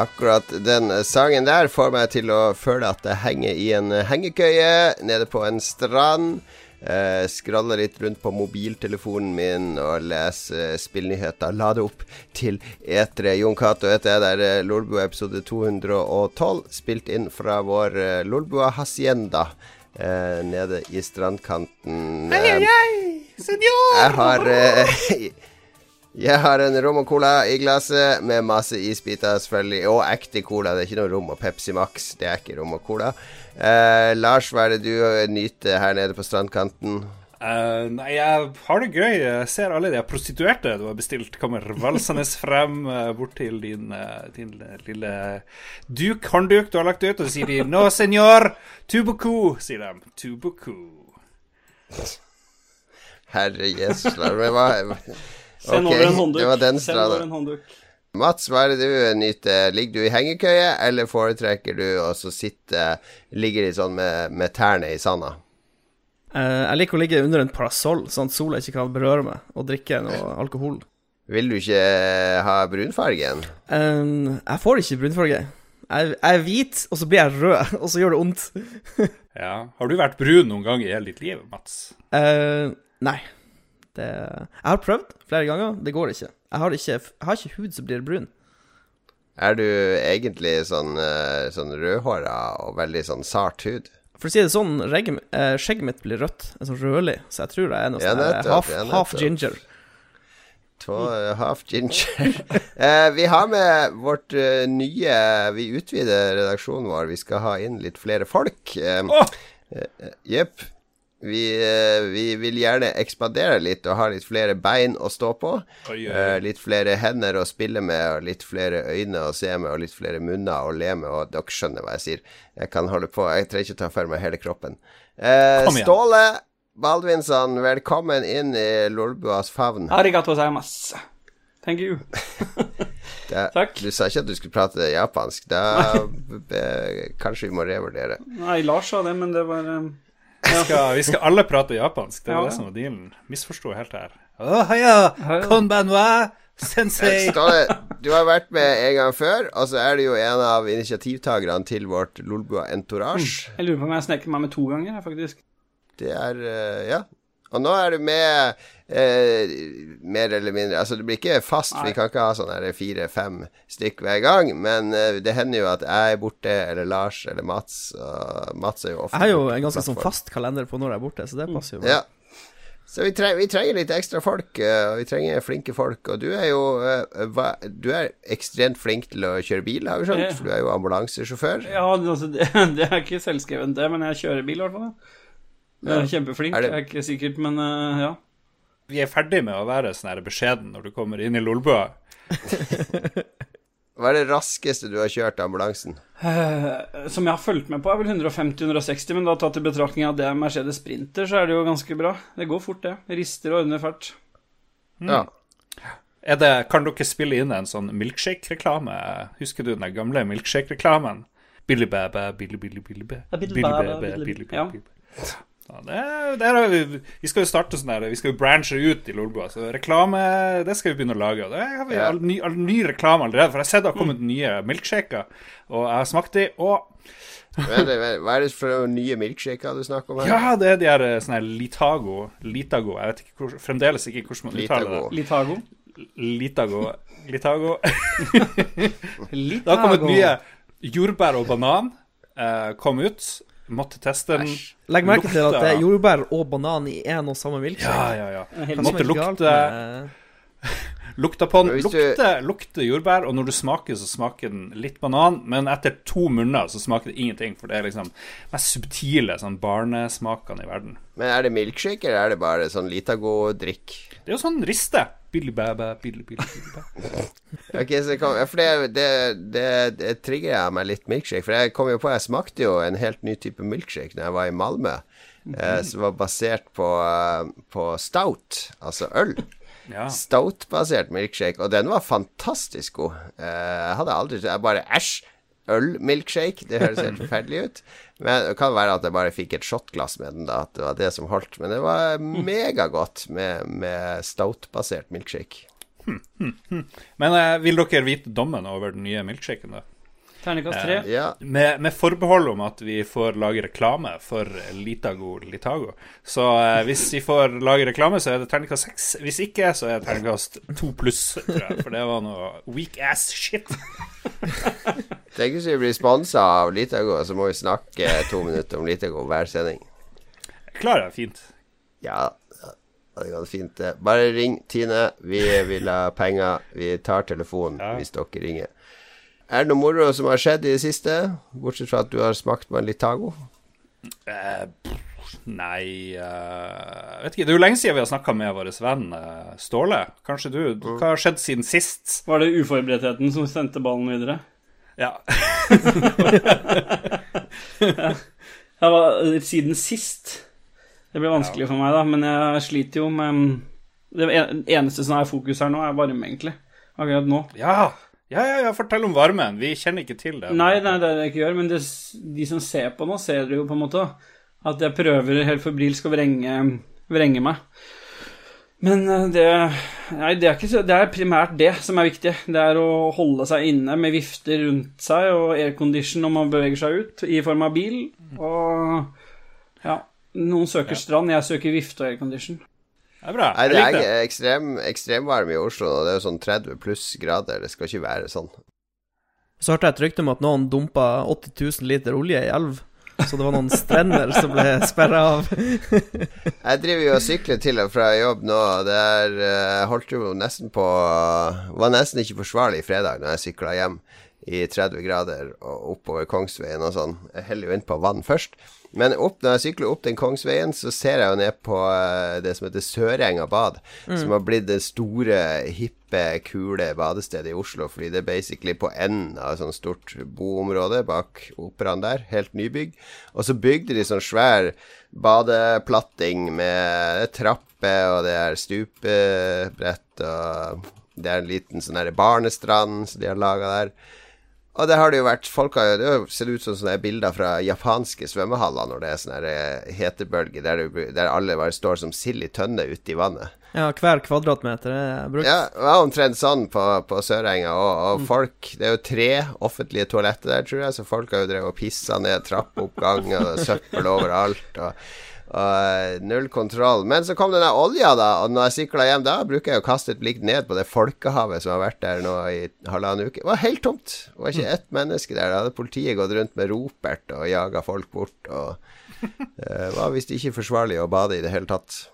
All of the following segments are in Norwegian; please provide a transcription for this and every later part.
Akkurat den sangen der får meg til å føle at jeg henger i en hengekøye nede på en strand. Eh, scroller litt rundt på mobiltelefonen min og leser spillnyheter. Lader opp til etere. Jon Cato heter jeg. der. er eh, Lolbua episode 212, spilt inn fra vår eh, Lolbua hacienda eh, nede i strandkanten. Hei, hei, senor! Jeg har eh, Jeg har en rom og cola i glasset med masse isbiter, selvfølgelig. Og ekte cola. Det er ikke noe rom og Pepsi Max. Det er ikke rom og cola. Eh, Lars, hva er det du nyter her nede på strandkanten? Uh, nei, jeg har det gøy. Jeg ser alle de prostituerte du har bestilt, kommer valsende frem uh, bort til din, uh, din lille duk, håndduk du har lagt ut, og så sier de 'No, senor, tubuku', sier de. Tubuku. Herre hva Send okay, over en håndduk. det var den Send over en håndduk. Mats, hva er det du nyter? Ligger du i hengekøye, eller foretrekker du å så sitte Ligger litt sånn med, med tærne i sanda? Uh, jeg liker å ligge under en parasoll, sånn at sola ikke kan berøre meg, og drikke noe alkohol. Vil du ikke ha brunfargen? Eh, jeg får ikke brunfarge. Jeg, jeg er hvit, og så blir jeg rød, og så gjør det vondt. Ja. Har du vært brun noen gang i hele ditt liv, Mats? Uh, nei. Det, jeg har prøvd flere ganger, det går ikke. Jeg har ikke, jeg har ikke hud som blir brun. Er du egentlig sånn, eh, sånn rødhåra og veldig sånn sart hud? For å si det sånn, eh, skjegget mitt blir rødt, en sånn rødlig, så jeg tror jeg er noe sånn half, half ginger. To, half ginger. eh, vi har med vårt uh, nye Vi utvider redaksjonen vår. Vi skal ha inn litt flere folk. Eh, oh! eh, Jepp. Vi, eh, vi vil gjerne ekspandere litt og ha litt flere bein å stå på. Oi, oi, Eh, oi. litt flere hender å spille med, og litt flere øyne å se med, og litt flere munner å le med. Og dere skjønner hva jeg sier. Jeg kan holde på. Jeg trenger ikke ta for meg hele kroppen. Eh, Ståle Baldvinsson, velkommen inn i Lolbuas favn. Arigato seimas Thank you. Da, Takk. Du sa ikke at du skulle prate japansk. Da be, kanskje vi må revurdere. Nei, Lars sa det, men det var um, Vi skal, vi skal alle prate japansk. Det var Ja. det som var dealen. Misforsto helt her. Oh, ja, konbanwa, sensei. Ståle, du har vært med en gang før, og så er du jo en av initiativtakerne til vårt Lolbua Entourage. Jeg lurer på om jeg sneker meg med to ganger, faktisk. Det er eh, Ja. Og nå er du med eh, mer eller mindre Altså, det blir ikke fast. Vi kan ikke ha sånn fire-fem stykk hver gang. Men eh, det hender jo at jeg er borte, eller Lars, eller Mats. Og Mats er jo ofte Jeg har jo en ganske sånn fast kalender på når jeg er borte, så det passer jo. Mm. Ja. Så vi, tre vi trenger litt ekstra folk, eh, og vi trenger flinke folk. Og du er jo eh, hva, Du er ekstremt flink til å kjøre bil, har vi skjønt. For du er jo ambulansesjåfør. Ja, altså, det, det er ikke selvskrevet, det, men jeg kjører bil, i hvert fall. Jeg er kjempeflink. Er det- Jeg er ikke sikkert, men uh, ja. Vi er ferdig med å være sånn her beskjeden når du kommer inn i Lolbua. Hva er det raskeste du har kjørt ambulansen? Eh, som jeg har fulgt med på, er vel 150-160, men da tatt i betraktning at det er Mercedes Sprinter, så er det jo ganske bra. Det går fort, det. Rister og ordner fart. Ja. Er det, kan dere spille inn en sånn milkshake-reklame? Husker du den gamle milkshake-reklamen? Billy Bæbæ, Billy Billy Billy Bæ. Ja, Billy Billy Bæ, Bæ, Billy- Billy Ja. Det, det er, vi, vi skal jo starte sånn der Vi skal jo branche ut i Lolbua. Så reklame, det skal vi begynne å lage. Og det har vi Ja. all, ny, all, ny reklame allerede. For jeg har sett det har kommet nye milkshaker, og jeg har smakt de, og Hva er det, hva er det for nye milkshaker du snakker om her? Ja, det er de her eh, sånne her Litago Litago. Jeg vet ikke hvor, fremdeles ikke hvordan man uttaler Litago. det. Litago. Litago. Litago. Litago. Det har kommet nye jordbær og banan. Eh, kom ut. Måtte teste den. Æsj. Legg merke til at det er jordbær og banan i én og samme milkshake. ja, ja. ja. Hva Måtte lukte Lukta på den. Men du- Lukte, lukte jordbær, og når du smaker, så smaker den litt banan. Men etter to munner så smaker det ingenting, for det er liksom mest subtile sånn barnesmakene i verden. Men er det milkshake, eller er det bare sånn Litago-drikk? Det er jo sånn riste. Billy bæ bæ, billy billy billy. Ok, så kom, for det, det, det, det trigger jeg meg litt milkshake. For jeg kom jo på Jeg smakte jo en helt ny type milkshake Når jeg var i Malmö, eh, som var basert på, eh, på stout, altså øl. Ja. Stout-basert milkshake, og den var fantastisk god. Eh, jeg hadde aldri Jeg bare Æsj! Øl-milkshake. Det høres helt forferdelig ut. Men det kan være at jeg bare fikk et shotglass med den, da. At det var det som holdt. Men det var megagodt med, med stout-basert milkshake. Men eh, vil dere vite dommen over den nye milkshaken, da? Terningkast tre. Ja. Med, med forbehold om at vi får lage reklame for Litago Litago. Så eh, hvis vi får lage reklame, så er det terningkast seks. Hvis ikke, så er det terningkast to pluss, tror jeg. For det var noe weak ass shit. Tenk hvis vi blir sponsa av Litago, så må vi snakke to minutter om Litago hver sending. Klarer jeg fint. Ja, det går fint, det. Bare ring Tine. Vi vil ha penger. Vi tar telefonen Ja. hvis dere ringer. Er det noe moro som har skjedd i det siste? Bortsett fra at du har smakt på en Litago? Eh, nei eh, vet ikke. Det er jo lenge siden vi har snakka med vår venn eh, Ståle. Kanskje du Hva har skjedd siden sist? Var det uforberedtheten som sendte ballen videre? Ja. Jeg var, siden sist. Det ble vanskelig for meg, da, men jeg sliter jo med Det eneste som er fokus her nå, er varme, egentlig. Akkurat nå. Ja. Ja, ja, ja, fortell om varmen. Vi kjenner ikke til det. Nei, nei, det er det jeg ikke gjør, men det, de som ser på nå, ser det jo på en måte. At jeg prøver helt febrilsk å vrenge, vrenge meg. Men eh, det Nei, det er, ikke det er primært det som er viktig. Det er å holde seg inne med vifter rundt seg og aircondition når man beveger seg ut, i form av bil. Og ja Noen søker strand, jeg søker vifte og aircondition. Det er bra. Nei, det er det. ekstrem, ekstremvarme i Oslo og Det er jo sånn 30 pluss grader. Det skal ikke være sånn. Så hørte jeg et rykte om at noen dumpa 80 000 liter olje i elv. Så det var noen strender som ble sperra av. Jeg driver jo og sykler til og fra jobb nå. Det er eh, holdt jo nesten på Var nesten ikke forsvarlig i fredag når jeg sykla hjem i 30 grader og oppover Kongsveien og sånn. Jeg heller jo inn på vann først. Men opp, når jeg sykler opp den Kongsveien, så ser jeg jo ned på eh, det som heter Sørenga bad. Som har blitt det store, hippe, kule badestedet i Oslo. Fordi det er basically på enden av et sånt stort boområde bak operaen der. Helt nybygg. Og så bygde de sånn svær badeplatting med trappe, og det er stupebrett, og det er en liten sånn her barnestrand som de har laga der. Og det har det jo vært Folk har jo Det ser ut som sånne bilder fra japanske svømmehaller når det er sånne eh, hetebølger der, der alle bare står som sild i tønne ute i vannet. Ja, hver kvadratmeter er brukt. Ja, det var omtrent sånn på, på Sørenga. Og, og folk Det er jo tre offentlige toaletter der, tror jeg, så folk har jo drevet og pissa ned trappeoppgang og søppel overalt. Og, og null kontroll. Men så kom den der olja, da, og når jeg sykla hjem da, bruker jeg å kaste et blikk ned på det folkehavet som har vært der nå i halvannen uke. Det var helt tomt. Det var ikke ett menneske der. Da hadde politiet gått rundt med ropert og jaga folk bort. Og det var visst ikke forsvarlig å bade i det hele tatt.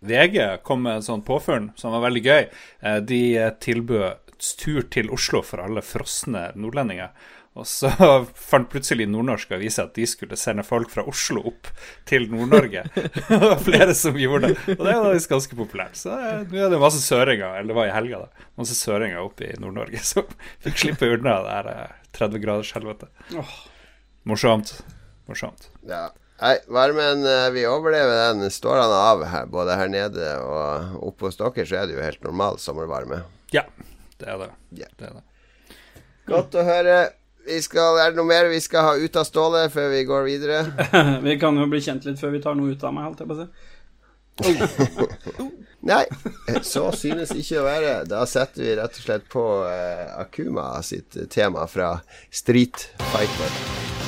VG kom med en sånn påfunn som var veldig gøy. Eh, De eh, tilbød tur til Oslo for alle frosne nordlendinger. Og så fant plutselig Nordnorsk avise at de skulle sende folk fra Oslo opp til Nord-Norge. Det var flere som gjorde det. Og det var visst ganske populært. Så eh, nå er det masse søringer, eller det var i helga, da. Masse søringer oppe i Nord-Norge som fikk slippe unna det der eh, 30 graders helvete. Morsomt. Morsomt. Ja. Nei, varmen eh, Vi overlever den. Står han av her, både her nede og oppe hos dere, så er det jo helt normal sommervarme. Ja, det er det. Ja. det, er det. Godt å høre. Vi skal, er det noe mer vi skal ha ut av Ståle før vi går videre? Vi kan jo bli kjent litt før vi tar noe ut av meg, holdt jeg på å si. Nei, så synes ikke å være. Da setter vi rett og slett på eh, Akuma sitt tema fra Street Fighter.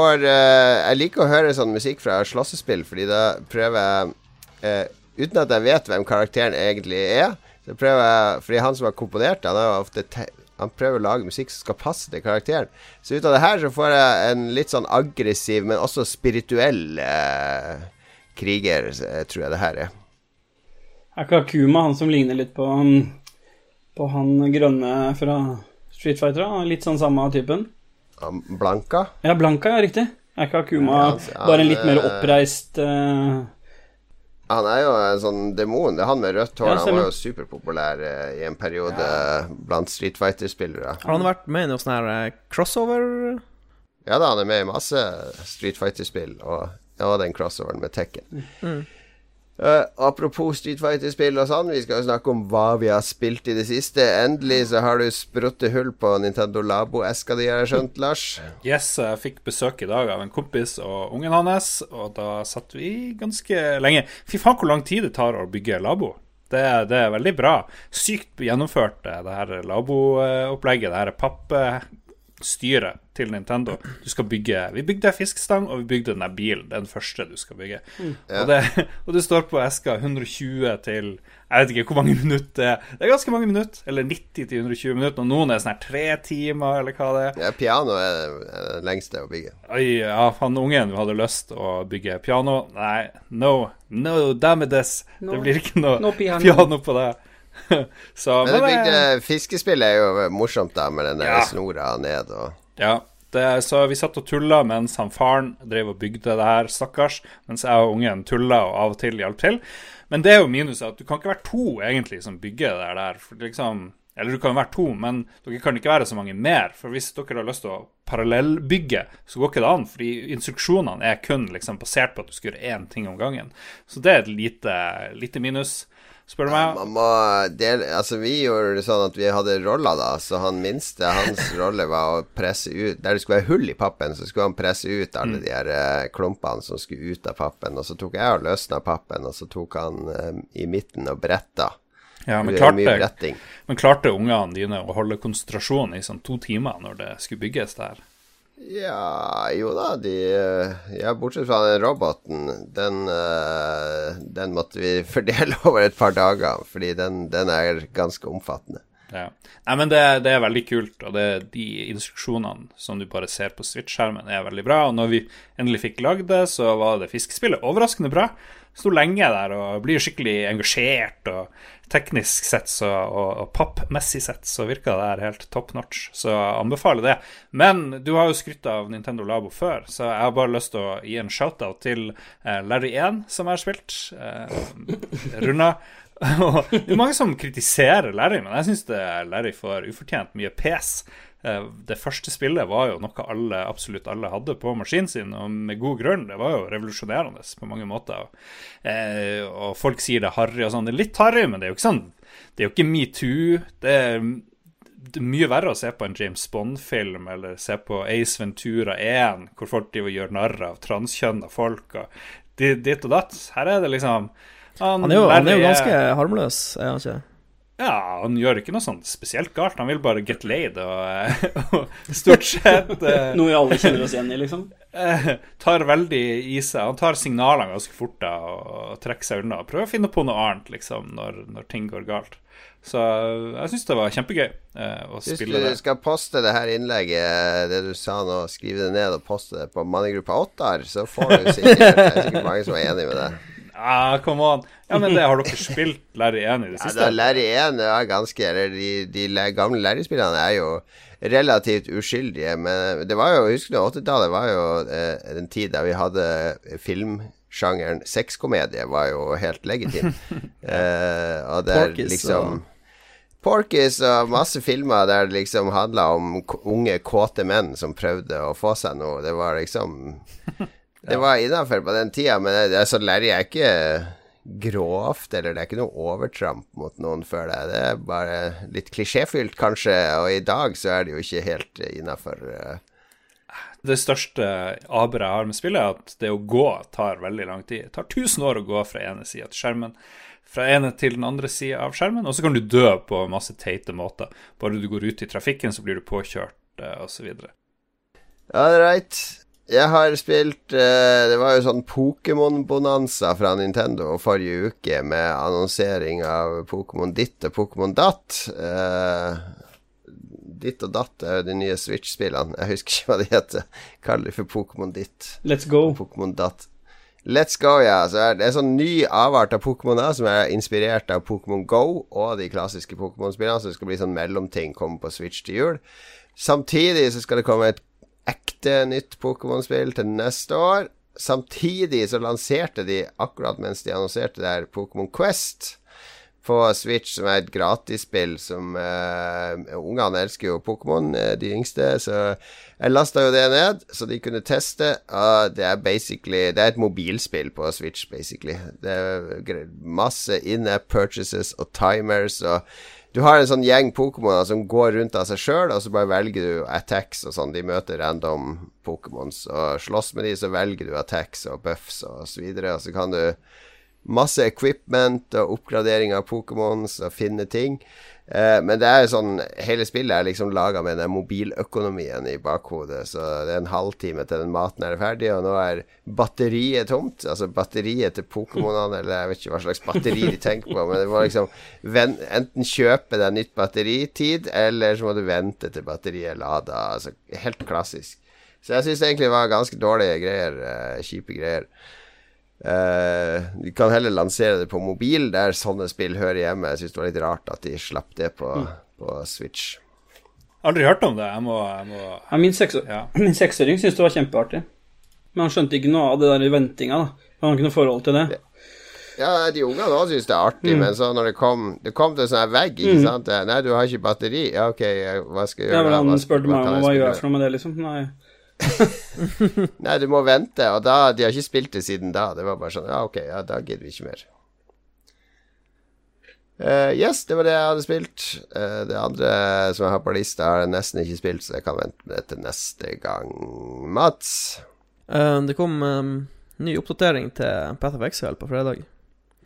Får uh, Jeg liker å høre sånn musikk fra slåssespill, fordi da prøver jeg uh, Uten at jeg vet hvem karakteren egentlig er, så prøver jeg Fordi han som har komponert han har ofte te han prøver å lage musikk som skal passe til karakteren. Så ut av det her så får jeg en litt sånn aggressiv, men også spirituell uh, kriger, tror jeg det her er. Er ikke Akuma han som ligner litt på, på han grønne fra Street Fighter? Litt sånn samme typen? Blanka. Ja, Blanka, ja, riktig. Er ikke Akuma Ja, altså, ja, bare en litt mer oppreist uh... Han er jo en sånn demon. Det er han med rødt hår. Ja, han var jo superpopulær uh, i en periode blant Street Fighter-spillere. Har han vært med i noe sånn her uh, crossover? Ja da, han er med i masse Street Fighter-spill, og, og den crossoveren med Tekken. Eh, apropos Street Fighter-spill og sånn, vi skal jo snakke om hva vi har spilt i det siste. Endelig så har du spruttet hull på Nintendo Labo-eska di, har jeg skjønt, Lars? Yes, jeg fikk besøk i dag av en kompis og ungen hans, og da satt vi ganske lenge. Fy faen hvor lang tid det tar å bygge labo. Det, det er veldig bra. Sykt gjennomført, eh, det her labo-opplegget. Det her pappstyret til Nintendo. Du skal bygge Vi bygde ei fiskestang, og vi bygde den bilen. Den første du skal bygge. Og, det, og det står på eska 120 til Jeg vet ikke hvor mange minutter det er. Det er ganske mange minutter. Eller 90 til 120 minutter. Og noen er sånn her tre timer, eller hva det er. Ja, piano er det, lengste å bygge. Oi, ja, han ungen hadde lyst å bygge piano. Nei, no, no, damages. No. Det blir ikke noe No piano. piano på det. Så, Men men, bygde eh, fiskespill er jo morsomt, da, med den der Ja. snora ned og Ja, det, så vi satt og tulla mens han faren drev og bygde det her, stakkars. Mens jeg og ungen tulla og av og til hjalp til. Men det er jo minuset at du kan ikke være to egentlig som bygger det der. For liksom, eller du kan være to, men dere kan ikke være så mange mer. For hvis dere har lyst til å parallellbygge, så går ikke det an. Fordi instruksjonene er kun liksom basert på at du skal gjøre én ting om gangen. Så det er et lite, lite minus, spør du meg. Man må dele Altså, vi gjorde det sånn at vi hadde roller, da. Så han minste, hans rolle var å presse ut Der det skulle være hull i pappen, så skulle han presse ut alle de her eh, klumpene som skulle ut av pappen. Og så tok jeg og løsna pappen, og så tok han eh, i midten og bretta. Ja, men klarte, men klarte ungene dine å holde konsentrasjonen i sånn to timer når det skulle bygges der? Ja, jo da, de Ja, bortsett fra den roboten. Den, eh, den måtte vi fordele over et par dager, fordi den, den er ganske omfattende. Ja. Nei, men det, det er veldig kult, og det, de instruksjonene som du bare ser på Switch-skjermen, er veldig bra. Og når vi endelig fikk lagd det, så var det fiskespillet overraskende bra. Sto lenge der og blir skikkelig engasjert, og teknisk sett så, og, og pappmessig sett så virka det her helt top notch, så anbefaler det. Men du har jo skrytt av Nintendo Labo før, så jeg har bare lyst til å gi en shout-out til eh, Larry 1, som jeg har spilt. Eh, runda. Det er mange som kritiserer Larry, men jeg syns Larry får ufortjent mye pes. Eh, Det første spillet var jo noe alle, absolutt alle hadde på maskinen sin, og med god grunn. Det var jo revolusjonerende på mange måter. Eh, og folk sier det er harry og sånn. Det er litt harry, men det er jo ikke sånn Det er jo ikke metoo. Det det er mye verre å se på en James Bond-film eller se på Ace Ventura 1, hvor folk driver og gjør narr av transkjønna folk og di- ditt og datt. Her er det liksom Han er jo, han er jo ganske harmløs, er han ikke? Ja, han gjør ikke noe sånn spesielt galt. Han vil bare get laid og, og stort sett eh, Noe vi alle kjenner oss igjen i, liksom. eh, tar veldig i seg Han tar signalene ganske fort da og trekker seg unna. Prøver å finne på noe annet liksom når, når ting går galt. Så jeg syns det var kjempegøy eh, å Hvis spille du skal poste det her innlegget, det du sa nå, skrive det ned og poste det på mannegruppa Ottar, så får du sikkert Det er sikkert mange som er enig med deg. Ah, come on. Ja, men det har dere spilt Larry 1 i det Ja, siste? da, Larry 1 er ganske Eller de, de gamle Larry-spillene er jo relativt uskyldige, men det var jo Husker du 80-tallet var jo eh, en tid der vi hadde filmsjangeren sexkomedie var jo helt legitim. eh, og der Porkis, liksom Porkis og masse filmer der det liksom handla om unge, kåte menn som prøvde å få seg noe. Det var liksom Det var innafor på den tida, men det, altså, Larry er ikke grovt, eller det er ikke noe overtramp mot noen før det. Det er bare litt klisjéfylt, kanskje, og i dag så er det jo ikke helt innafor. Det største aberet jeg har med spillet, er at det å gå tar veldig lang tid. Det tar 1000 år å gå fra ene sida til skjermen. Fra ene til den andre sida av skjermen, og så kan du dø på masse teite måter. Bare du går ut i trafikken, så blir du påkjørt, eh, osv. All right. Jeg har spilt eh, Det var jo sånn Pokémon-bonanza fra Nintendo forrige uke med annonsering av Pokémon ditt og Pokémon datt. Eh, ditt og datt er jo de nye Switch-spillene. Jeg husker ikke hva de heter. Kaller det for Pokémon ditt. Let's go. Pokémon datt. Let's go, ja. Så det er sånn ny avart av Pokémon da, som er inspirert av Pokémon Go og de klassiske Pokémon-spillene. Så det skal bli sånn mellomting, komme på Switch til jul. Samtidig så skal det komme et ekte nytt Pokémon-spill til neste år. Samtidig så lanserte de, akkurat mens de annonserte det her, Pokémon Quest på Switch, som er et gratisspill som uh, Ungene elsker jo Pokémon, uh, de yngste, så jeg lasta jo det ned, så de kunne teste. Uh, det er basically Det er et mobilspill på Switch, basically. Det er masse in-app purchases og timers og du har en sånn gjeng Pokémoner som går rundt av seg sjøl, og så bare velger du attacks og sånn. De møter random Pokémons og slåss med de, så velger du attacks og buffs og så videre, og så kan du masse equipment og oppgradering av Pokémons og finne ting. Eh, men det er jo sånn hele spillet er liksom laga med den mobiløkonomien i bakhodet. Så det er en halvtime til den maten er ferdig, og nå er batteriet tomt. Altså batteriet til Pokémonene, eller jeg vet ikke hva slags batteri de tenker på, men det må liksom enten kjøpe deg nytt batteritid, eller så må du vente til batteriet er lada. Altså helt klassisk. Så jeg syns egentlig det var ganske dårlige greier. Eh, kjipe greier. Uh, vi kan heller lansere det på mobil, der sånne spill hører hjemme. Jeg syns det var litt rart at de slapp det på, mm. på Switch. Aldri hørt om det. Jeg må, jeg må... Ja, min, sekser, ja. min seksåring syntes det var kjempeartig. Men han skjønte ikke noe av det der ventinga. da Han har ikke noe forhold til det. Ja, de ungene òg syns det er artig, mm. men så når det kom Det kom til en sånn vegg, ikke mm. sant 'Nei, du har ikke batteri.' Ja, OK, hva skal jeg gjøre? Ja, men Han spurte meg om hva jeg gjør for noe med det, liksom. Nei. Nei, du må vente, og da De har ikke spilt det siden da. Det var bare sånn Ja, ok, ja, da gidder vi ikke mer. Uh, yes, det var det jeg hadde spilt. Uh, det andre som jeg har på lista, har jeg nesten ikke spilt, så jeg kan vente med det til neste gang. Mats? Uh, det kom um, ny oppdatering til Path of Exile på fredag.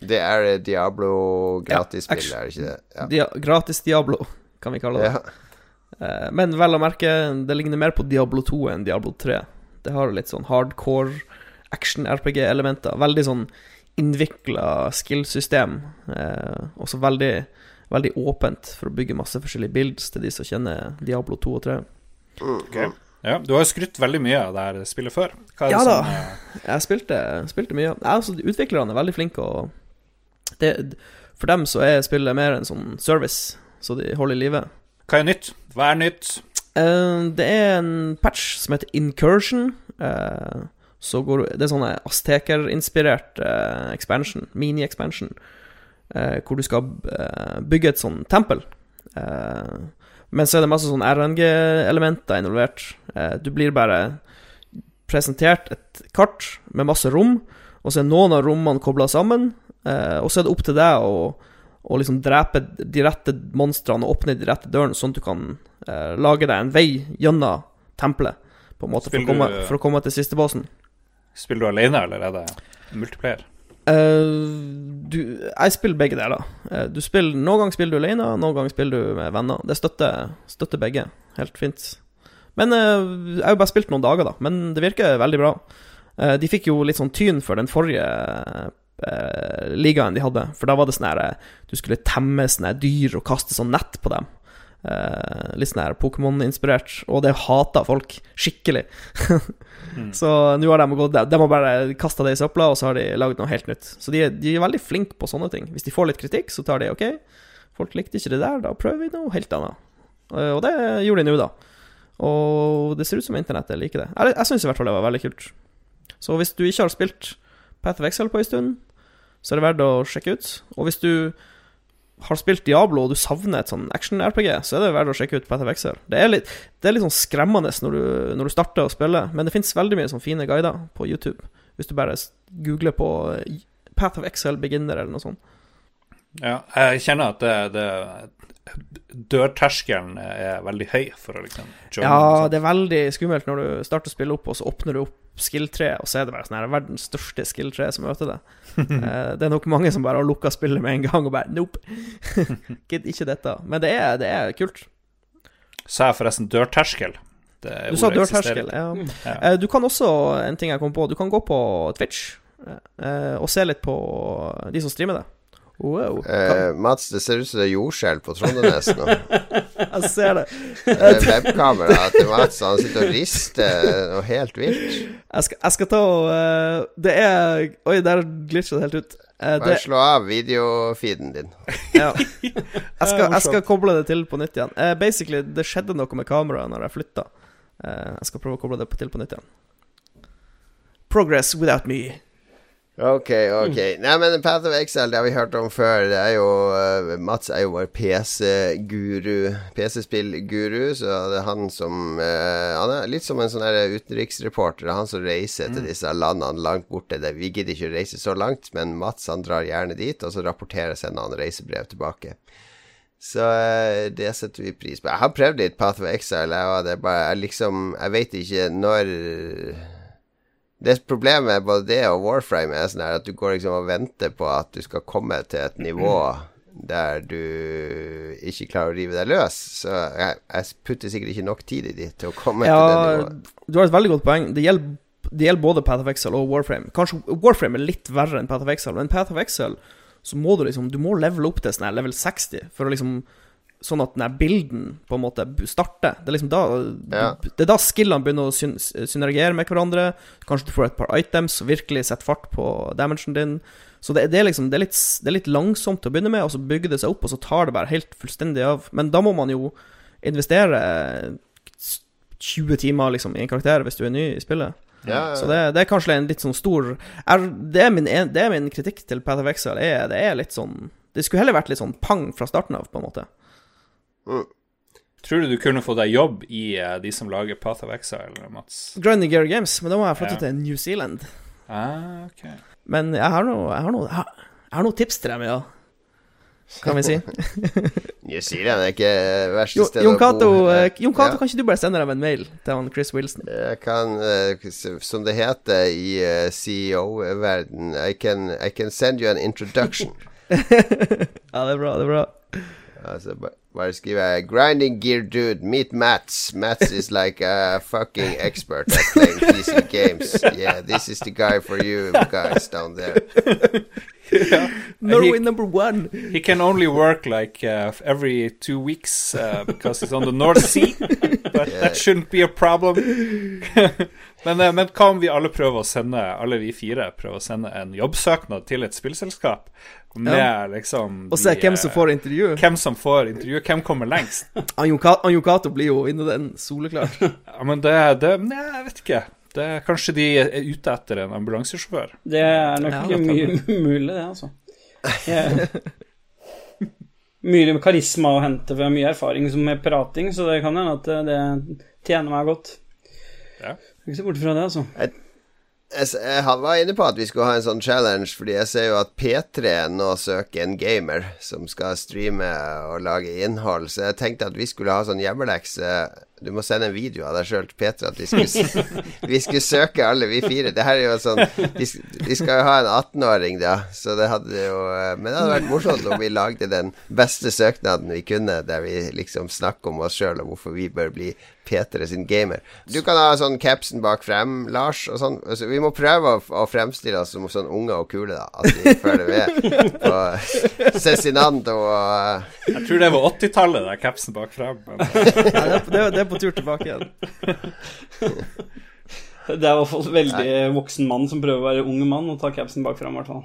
Det er Diablo gratisspill, ja, er det ikke det? Ja. Dia gratis Diablo, kan vi kalle det. Ja. Eh, men vel å merke, det ligner mer på Diablo 2 enn Diablo 3. Det har litt sånn hardcore action-RPG-elementer. Veldig sånn innvikla skill-system. Eh, også veldig, veldig åpent for å bygge masse forskjellige builds til de som kjenner Diablo 2 og 3. Okay. Ja, Du har jo skrytt veldig mye av det her spillet før. ja da, som, uh... jeg spilte, spilte mye. Ja, altså, utviklerne er veldig flinke, og det, for dem så er spillet mer en sånn service, så de holder i live. Hva er nytt? Hva er nytt? Uh, det er en patch som heter Incursion. Uh, går, det er sånn Asteker-inspirert uh, expansion, mini-expansion, hvor du skal bygge et sånn tempel. men så er det masse sånn RNG-elementer involvert. du blir bare presentert et kart med masse rom, og så er noen av rommene kobla sammen, og så er det opp til deg å og liksom drepe de rette monstrene og åpne de rette dørene, sånn at du kan eh, lage deg en vei gjennom tempelet, på en måte, for å, komme, for å, komme, til siste bossen. Spiller du alene, eller er det multiplayer? Uh, du, jeg spiller begge deler. Uh, du spiller, noen ganger spiller du alene, noen ganger spiller du med venner. Det støtter, støtter begge. Helt fint. Men uh, jeg har jo bare spilt noen dager, da. Men det virker veldig bra. de fikk jo litt sånn tyn for den forrige eh, ligaen de hadde. For da var det sånn her eh, Du skulle temme sånne dyr og kaste sånn nett på dem. Eh, litt sånn her Pokémon-inspirert. Og det hata folk skikkelig. mm. Så nå har de gått De har bare kasta det i søpla, og så har de lagd noe helt nytt. Så de, de, er veldig flinke på sånne ting. Hvis de får litt kritikk, så tar de OK, folk likte ikke det der, da prøver vi noe helt annet. Eh, og det gjorde de nå, da. Og det ser ut som internettet liker det. Jeg, jeg syns i hvert fall det var veldig kult. Så hvis du ikke har spilt Path of Excel på en stund, så er det verdt å sjekke ut. Og hvis du har spilt Diablo og du savner et sånn action-RPG, så er det verdt å sjekke ut Path of Excel. Det er litt, det er litt sånn skremmende når du, når du starter å spille, men det fins veldig mye sånn fine guider på YouTube. Hvis du bare googler på Path of Excel beginner eller noe sånt. Ja, jeg kjenner at det, det dørterskelen er veldig høy for å liksom Ja, det er veldig skummelt når du starter å spille opp, og så åpner du opp skill-tre, og så er det bare sånn her verdens største skill-tre som møter deg. Eh, det er nok mange som bare har lukka spillet med en gang og bare Nope. Gidder ikke dette. Men det er, det er kult. Sa jeg forresten dørterskel? du sa dørterskel, ja. Mm. ja. Eh, du kan også, en ting jeg kom på, du kan gå på Twitch eh, og se litt på de som streamer det. Wow. Eh, Mats, det ser ut som det er jordskjelv på Trondenes nå. Jeg ser det. Webkameraet til Mats, han sitter og rister noe helt vilt. Jeg skal, jeg skal ta og uh, Det er Oi, der glitcha det helt ut. Uh, Bare det, slå av videofeeden din. ja. jeg, skal, jeg skal koble det til på nytt igjen. Uh, basically, det skjedde noe med kameraet når jeg flytta. Eh, jeg skal prøve å koble det til på nytt igjen. Progress without me. Ok, ok. Nei, men Path of Exile, det har vi hørt om før. Det er jo eh, Mats er jo vår PC-guru. PC-spill-guru, så det er han som eh, Han er litt som en sånn utenriksreporter. Er han som reiser til disse landene langt borte. Det, vi gidder ikke å reise så langt, men Mats han drar gjerne dit, og så rapporterer sender han reisebrev tilbake. Så eh, det setter vi pris på. Jeg har prøvd litt Path of Exile, jeg, det bare jeg liksom Jeg vet ikke når det Problemet med både det og Warframe er sånn at du går liksom og venter på at du skal komme til et nivå der du ikke klarer å rive deg løs. Så jeg, jeg putter sikkert ikke nok tid i de til å komme til det nivået. du har et veldig godt poeng. Det gjelder, det gjelder både Path of Exile og Warframe. Kanskje Warframe er litt verre enn Path of Exile, men Path of Exile så må du liksom Du må levele opp til sånn level 60 for å liksom Sånn at den bilden på en måte starter. Det er liksom da Ja. Det er da skillene begynner å syn synergere med hverandre. Kanskje du får et par items som virkelig setter fart på damagen din. Så det, det er liksom det er, litt, det er litt langsomt til å begynne med, og så bygger det seg opp, og så tar det bare helt fullstendig av. Men da må man jo investere 20 timer liksom i en karakter hvis du er ny i spillet. Ja, Så det, det er kanskje en litt sånn stor er, det, er min, det er min kritikk til Path of Exile. Er, det er litt sånn Det skulle heller vært litt sånn pang fra starten av, på en måte. Tror du du kunne få deg jobb i uh, de som lager Path of Exile, Mats? Grinding Gear Games, men da må jeg flytte Ja. til New Zealand. Ah, ok. Men jeg har noe Jeg har noe, jeg har- noe tips til dem, ja. Kan vi si. New Zealand er ikke verste stedet Jon Cato, å bo. eh, Jon Cato Ja. kan ikke du bare sende dem en mail til han Chris Wilson? Jeg kan, eh, som det heter i eh, CEO-verden I, can- I can send you an introduction. Ja, det er bra, det er bra. Altså, ba- bare skriver jeg 'Grinding gear dude, meet Mats'. Mats is like a fucking expert at playing PC games. Yeah, this is the guy for you guys down there. Norway number one. He can only work like uh, every two weeks uh, because he's on the North Sea. But that shouldn't be a problem. men, eh, men hva om vi alle prøver å sende alle vi fire prøver å sende en jobbsøknad til et spillselskap? Med Ja. liksom Og se hvem som eh, får intervju. Hvem som får intervju, hvem kommer lengst? Jon Cato blir jo inne den soleklart. Ja, men det, det Nei, jeg vet ikke. Det Kanskje de er ute etter en ambulansesjåfør? Det er nok Ja, mye mulig, det, altså. Jeg, mye karisma å hente ved mye erfaring som med prating, så det kan hende at det, tjener meg godt. Ja. Ikke se bort fra det, altså. Jeg, jeg var inne på at vi skulle ha en sånn challenge, fordi jeg ser jo at P3 nå søker en gamer som skal streame og lage innhold, så jeg tenkte at vi skulle ha sånn hjemmelekse. Du må sende en video av deg sjøl til P3 at vi skulle, vi skulle søke alle, vi fire. Det her er jo sånn Vi, vi skal jo ha en 18-åring, da, så det hadde jo eh, Men det hadde vært morsomt om vi lagde den beste søknaden vi kunne, der vi liksom snakker om oss sjøl og hvorfor vi bør bli P3 sin gamer. Du kan ha sånn capsen bak frem, Lars, og sånn. Altså, vi må prøve å, å fremstille oss som sånn unge og kule, da. At vi føler vi er på Cezinando og Jeg tror det var 80-tallet, der capsen bak frem. Men, Ja, det, er, det, er, er på tur tilbake igjen. Det er i hvert fall veldig voksen mann som prøver å være ung mann og ta capsen bak fram, i hvert fall.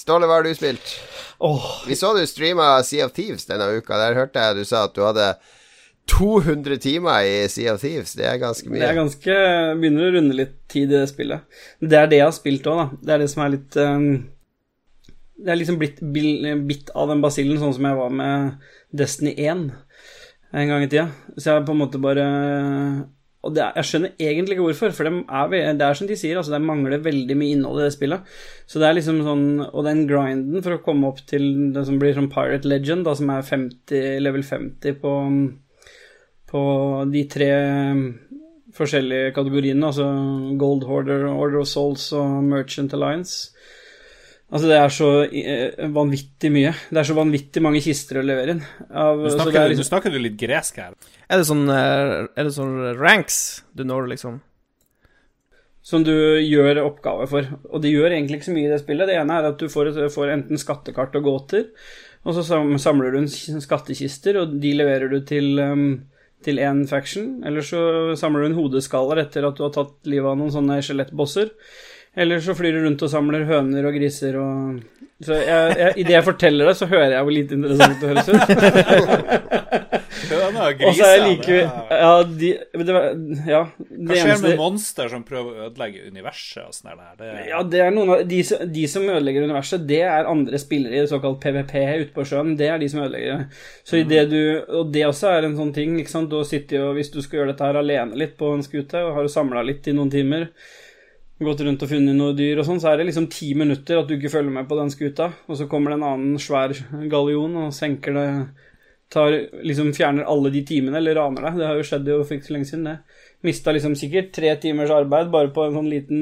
Ståle, hva har du spilt? Oh. Vi så du streama Sea of Thieves denne uka. Der hørte jeg du sa at du hadde 200 timer i Sea of Thieves. Det er ganske det er mye. ganske Begynner å runde litt tid i det spillet. Det er det jeg har spilt òg, da. Det er det som er litt um, Det er liksom blitt bitt av den basillen, sånn som jeg var med Destiny 1 en gang i tida. Så jeg på en måte bare Og er, jeg skjønner egentlig ikke hvorfor, for det er, det er som de sier, altså det mangler veldig mye innhold i det spillet. Så det er liksom sånn Og den grinden for å komme opp til det som blir sånn Pirate Legend, da, som er 50, level 50 på på de tre forskjellige kategoriene, altså Gold Hoarder, Order of Souls og Merchant Alliance. Altså, det er så eh, vanvittig mye. Det er så vanvittig mange kister å levere inn. Av, det snakker, liksom... du- snakker du litt gresk her. Er det sånn, eh, er det sånn ranks du når, liksom? som du gjør oppgave for. Og det gjør egentlig ikke så mye i det spillet. Det ene er at du får, får enten skattekart og gåter, og så samler du en skattkister, og de leverer du til um, til én faction, eller så samler du en hodeskaller etter at du har tatt livet av noen sånne skjelettbosser. Eller så flyr du rundt og samler høner og griser og Så jeg, jeg, i det jeg forteller det, så hører jeg hvor lite interessant det høres ut. Høna og Og jeg griser. like det Ja, de, det, ja, det Hva skjer med monster som prøver å ødelegge universet og sånn der? Det, Ja, det er noen av de, som- de som ødelegger universet, det er andre spillere i såkalt PVP ute på sjøen. Det er de som ødelegger det. Så i det du Og det også er en sånn ting, ikke sant. Du sitter jo, hvis du skal gjøre dette her alene litt på en skute, og har samla litt i noen timer, gått rundt og funnet noe dyr og sånn, så er det liksom ti minutter at du ikke følger med på den skuta, og så kommer det en annen svær gallion og senker det tar, liksom fjerner alle de timene, eller raner deg. Det har jo skjedd jo for ikke så lenge siden, det. Mista liksom sikkert tre timers arbeid bare på en sånn liten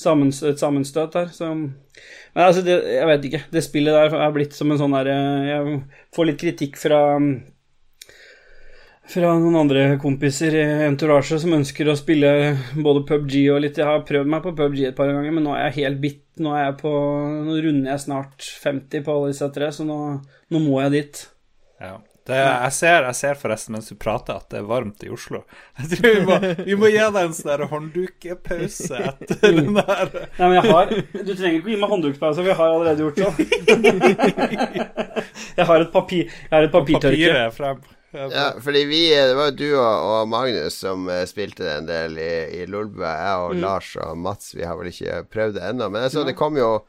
sammenstøt, et sammenstøt her, så Men altså, det, jeg vet ikke. Det spillet der er blitt som en sånn derre Jeg får litt kritikk fra fra noen andre kompiser i entourage som ønsker å spille både PubG og litt Jeg har prøvd meg på PubG et par ganger, men nå er jeg helt bitt. Nå er jeg på Nå runder jeg snart 50 på alle disse tre, så nå, nå må jeg dit. Ja. Det, jeg, ser, jeg ser forresten mens du prater at det er varmt i Oslo. Jeg tror Vi må, vi må gi deg en sånn hånddukepause etter den der Nei, men jeg har Du trenger ikke å gi meg hånddukkpause, for jeg har allerede gjort det. Jeg har et papir Jeg har et papirtørke. papiret frem. Ja, fordi vi Det var jo du og, og Magnus som eh, spilte en del i, i Lolbua. Jeg og Lars og Mats, vi har vel ikke prøvd det ennå. Men jeg så det kom jo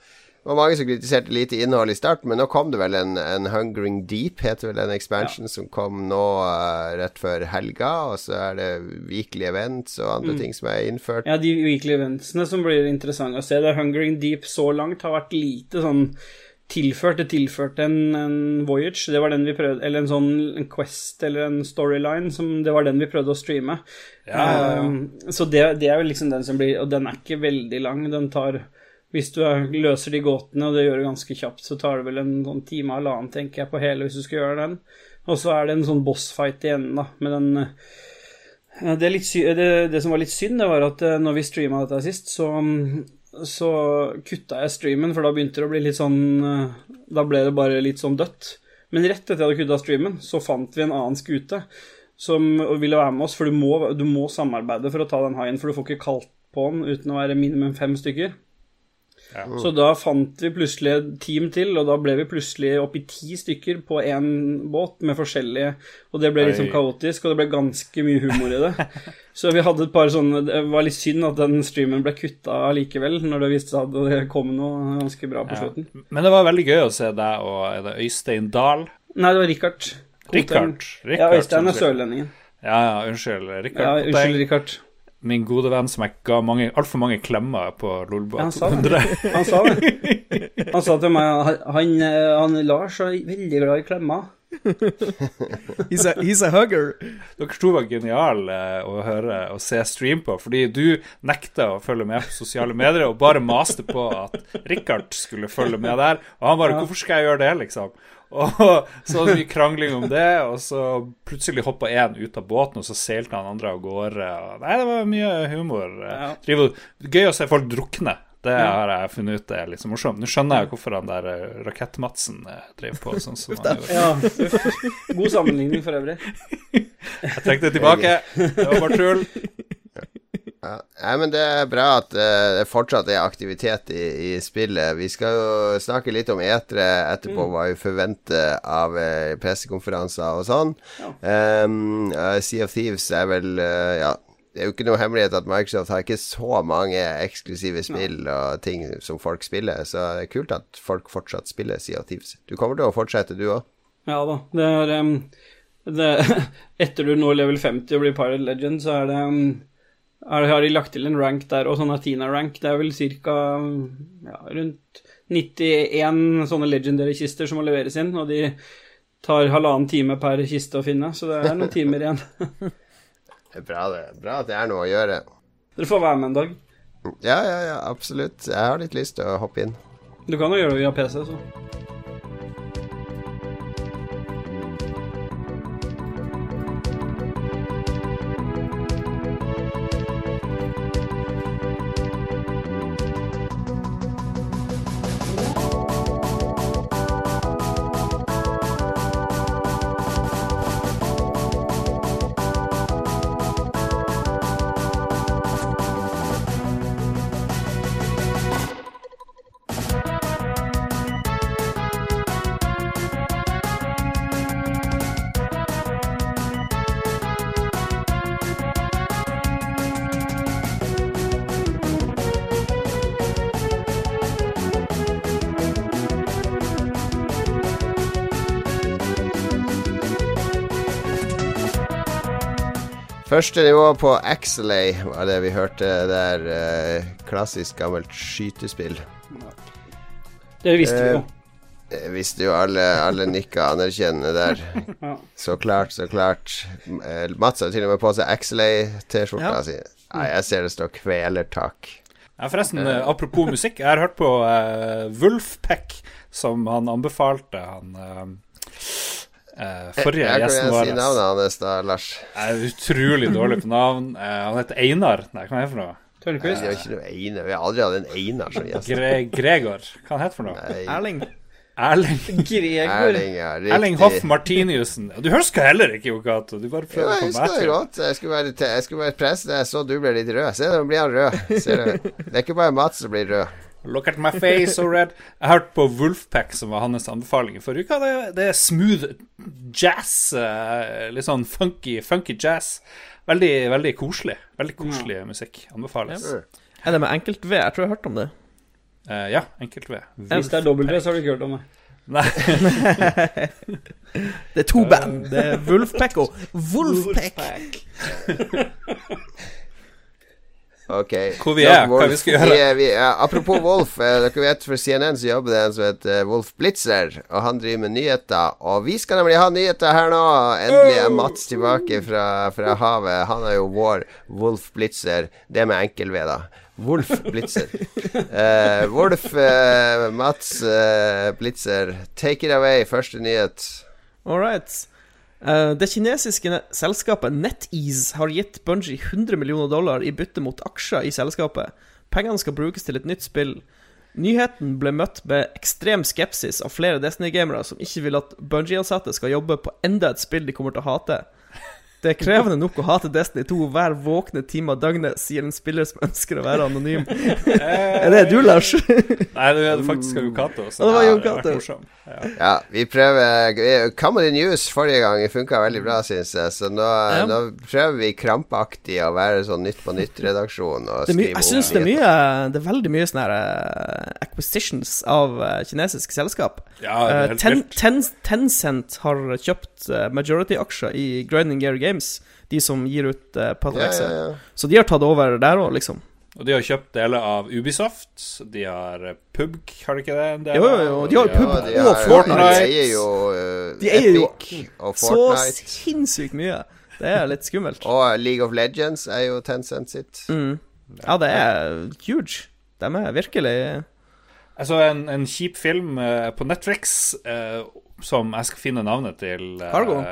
det var mange som kritiserte lite innhold i starten, men nå kom det vel en, en Hungering Deep, heter vel den expansion, som kom nå uh, rett før helga. Og så er det weekly events og andre ting som er innført. Ja, de weekly eventsene som blir interessante å se. Det Hungering Deep så langt har vært lite sånn tilført. Det tilførte en, en Voyage, det var den vi prøvde Eller en sånn en Quest eller en storyline, som det var den vi prøvde å streame. Ja, ja. Um, så det, det er jo liksom den som blir Og den er ikke veldig lang. Den tar Hvis du er, løser de gåtene, og det gjør du ganske kjapt, så tar det vel en sånn time og halvannen, tenker jeg, på hele hvis du skal gjøre den. Og så er det en sånn bossfight igjen, da, med den det, litt sy det, det som var litt synd, det var at eh, når vi streama dette sist, så, så kutta jeg streamen, for da begynte det å bli litt sånn eh, Da ble det bare litt sånn dødt. Men rett etter jeg hadde kutta streamen, så fant vi en annen skute som ville være med oss, for du må, du må samarbeide for å ta den haien, for du får ikke kalt på den uten å være minimum fem stykker. Ja. Så da fant vi plutselig et team til, og da ble vi plutselig opp i ti stykker på én båt med forskjellige Og det ble litt sånn kaotisk, og det ble ganske mye humor i det. Så vi hadde et par sånne Det var litt synd at den streamen ble kutta likevel, når det viste seg at det kom noe ganske bra på Ja. slutten. Men det var veldig gøy å se deg og er det Øystein Dahl. Nei, det var Richard. Richard. Ja, Øystein er sørlendingen. Ja, ja, unnskyld. Richard Ja, unnskyld, Richard. Min gode venn som jeg ga mange, altfor mange klemmer på Lolbua Ja, 200. Han sa det. Han sa til meg Han, han Lars er veldig glad i klemmer. He's a, he's a hugger. Dere to var geniale å høre og se stream på, fordi du nekta å følge med på sosiale medier og bare maste på at Richard skulle følge med der. Og han bare 'Hvorfor skal jeg gjøre det', liksom? Og så hadde vi krangling om det, og så plutselig hoppa én ut av båten, og så seilte han andre av gårde. Nei, det var mye humor. Ja. Gøy å se folk drukne. Det har jeg funnet ut er litt så morsomt. Nå skjønner jeg hvorfor han der eh, Rakett-Madsen eh, drev på sånn som han gjorde. Ja. God sammenligning for øvrig. Jeg trekker det tilbake. Det var bare tull. Ja. Men det er bra at uh, det fortsatt er aktivitet i, i spillet. Vi skal jo snakke litt om etere etterpå, hva vi forventer av uh, pressekonferanser og sånn. Ja. Um, uh, sea of Thieves er vel Ja, det er jo ikke noe hemmelighet at Microsoft har ikke så mange eksklusive spill og ting som folk spiller, så det er kult at folk fortsatt spiller Sea of Thieves. Du kommer til å fortsette, du òg? Ja da. Det er, um, det, Etter du når level 50 og blir Pirate Legend, så er det em, er, har de lagt til en rank der, og sånn Athena-rank. Det er vel ca. Ja, rundt 91 sånne legendary-kister som må leveres inn, og de tar halvannen time per kiste å finne, så det er noen timer igjen. Det er bra, det. Bra at det er noe å gjøre. Dere får være med en dag. Ja, ja, ja, absolutt. Jeg har litt lyst til å hoppe inn. Du kan jo gjøre det via PC, så. Første nivå på Axelay var det vi hørte der. eh, klassisk gammelt skytespill. Det visste vi jo. Det visste jo alle, alle nikka anerkjennende der. Ja. Så klart, så klart. Eh, Mats har til og med på seg Axelay-T-skjorta Ja. si. Nei, jeg ser det står 'Kvelertak'. Ja, forresten, eh, apropos musikk. Jeg har hørt på uh, Wolfpack, som han anbefalte han eh, eh, forrige Jeg gjesten jeg vår. si navnet hans da, Lars. Er utrolig dårlig på navn. Uh, han heter Einar. Nei, hva er det for noe? Tørnquist. Uh, ikke noe Einar. Vi har aldri hatt en Einar som gjest. Gre Gregor. Hva han heter for noe? Nei, Erling. Erling. Gregor. Erling, ja. Erling Hoff Martiniussen. Du husker heller ikke, Jokato. Du bare Jo, prøver jeg husker det godt. Jeg skulle være, jeg skulle være prest. Jeg så du ble litt rød. Se, nå blir han rød. Ser du? Det er ikke bare Mats som blir rød. Look at my face, so red. Jeg hørte på Wolfpack, som var hans anbefaling i forrige uke. Det, det er smooth jazz. eh, Litt sånn funky, funky jazz. Veldig, veldig koselig. Veldig koselig musikk. Anbefales. Ja. Er det med enkelt-V? Jeg tror jeg har hørt om det. Uh, ja, enkelt-V. Hvis det er W, så har du ikke hørt om det. Nei, Det er to band. Det er Wolfpack og Wolfpack. Ok. Hvor vi er, er, hva vi skal gjøre. Vi er, vi er, apropos Wolf. Eh, dere vet for CNN så jobber det en som heter eh, Wolf Blitzer, og han driver med nyheter. Og vi skal nemlig ha nyheter her nå. Endelig er Mats tilbake fra, fra havet. Han er jo vår Wolf Blitzer. Det med enkel-V, da. Wolf Blitzer. Eh, Wolf eh, Mats eh, Blitzer, take it away. Første nyhet. All right. Eh, det kinesiske selskapet NetEase har gitt Bungie 100 millioner dollar i bytte mot aksjer i selskapet. Pengene skal brukes til et nytt spill. Nyheten ble møtt med ekstrem skepsis av flere Destiny-gamere som ikke vil at Bungie-ansatte skal jobbe på enda et spill de kommer til å hate. Det er krevende nok å hate Destiny 2 hver våkne time av døgnet, sier en spiller som ønsker å være anonym. er det du, Lars? Nei, det er faktisk Jon Cato. Ja, det var Jo Cato. Ja. Ja, vi prøver Comedy News forrige gang funka veldig bra, syns jeg. Så nå, Ja. nå prøver vi krampaktig å være sånn Nytt på Nytt-redaksjon. Og skrive jeg syns det er mye Det er veldig mye sånn her, uh, acquisitions av uh, kinesisk selskap. ja, det er Eh, helt Ten. Ten, Tencent har kjøpt eh, majority-aksjer i Grinding Gear Games, de som gir ut uh, ja, Patrexer. ja, ja. Så de har tatt over der òg, liksom. Og de har kjøpt deler av Ubisoft. De har eh, PUBG, har de ikke det? En del Jo, jo, jo, de har PUBG. Ja, og de har- Fortnite. De eier jo uh, De eier jo og Fortnite. Så sinnssykt mye. Det er litt skummelt. Og League of Legends er jo Tencent sitt. Mm. Ja, det er huge. De er virkelig Jeg så en, en kjip film uh, på Netflix uh, som jeg skal finne navnet til. eh, Cargo?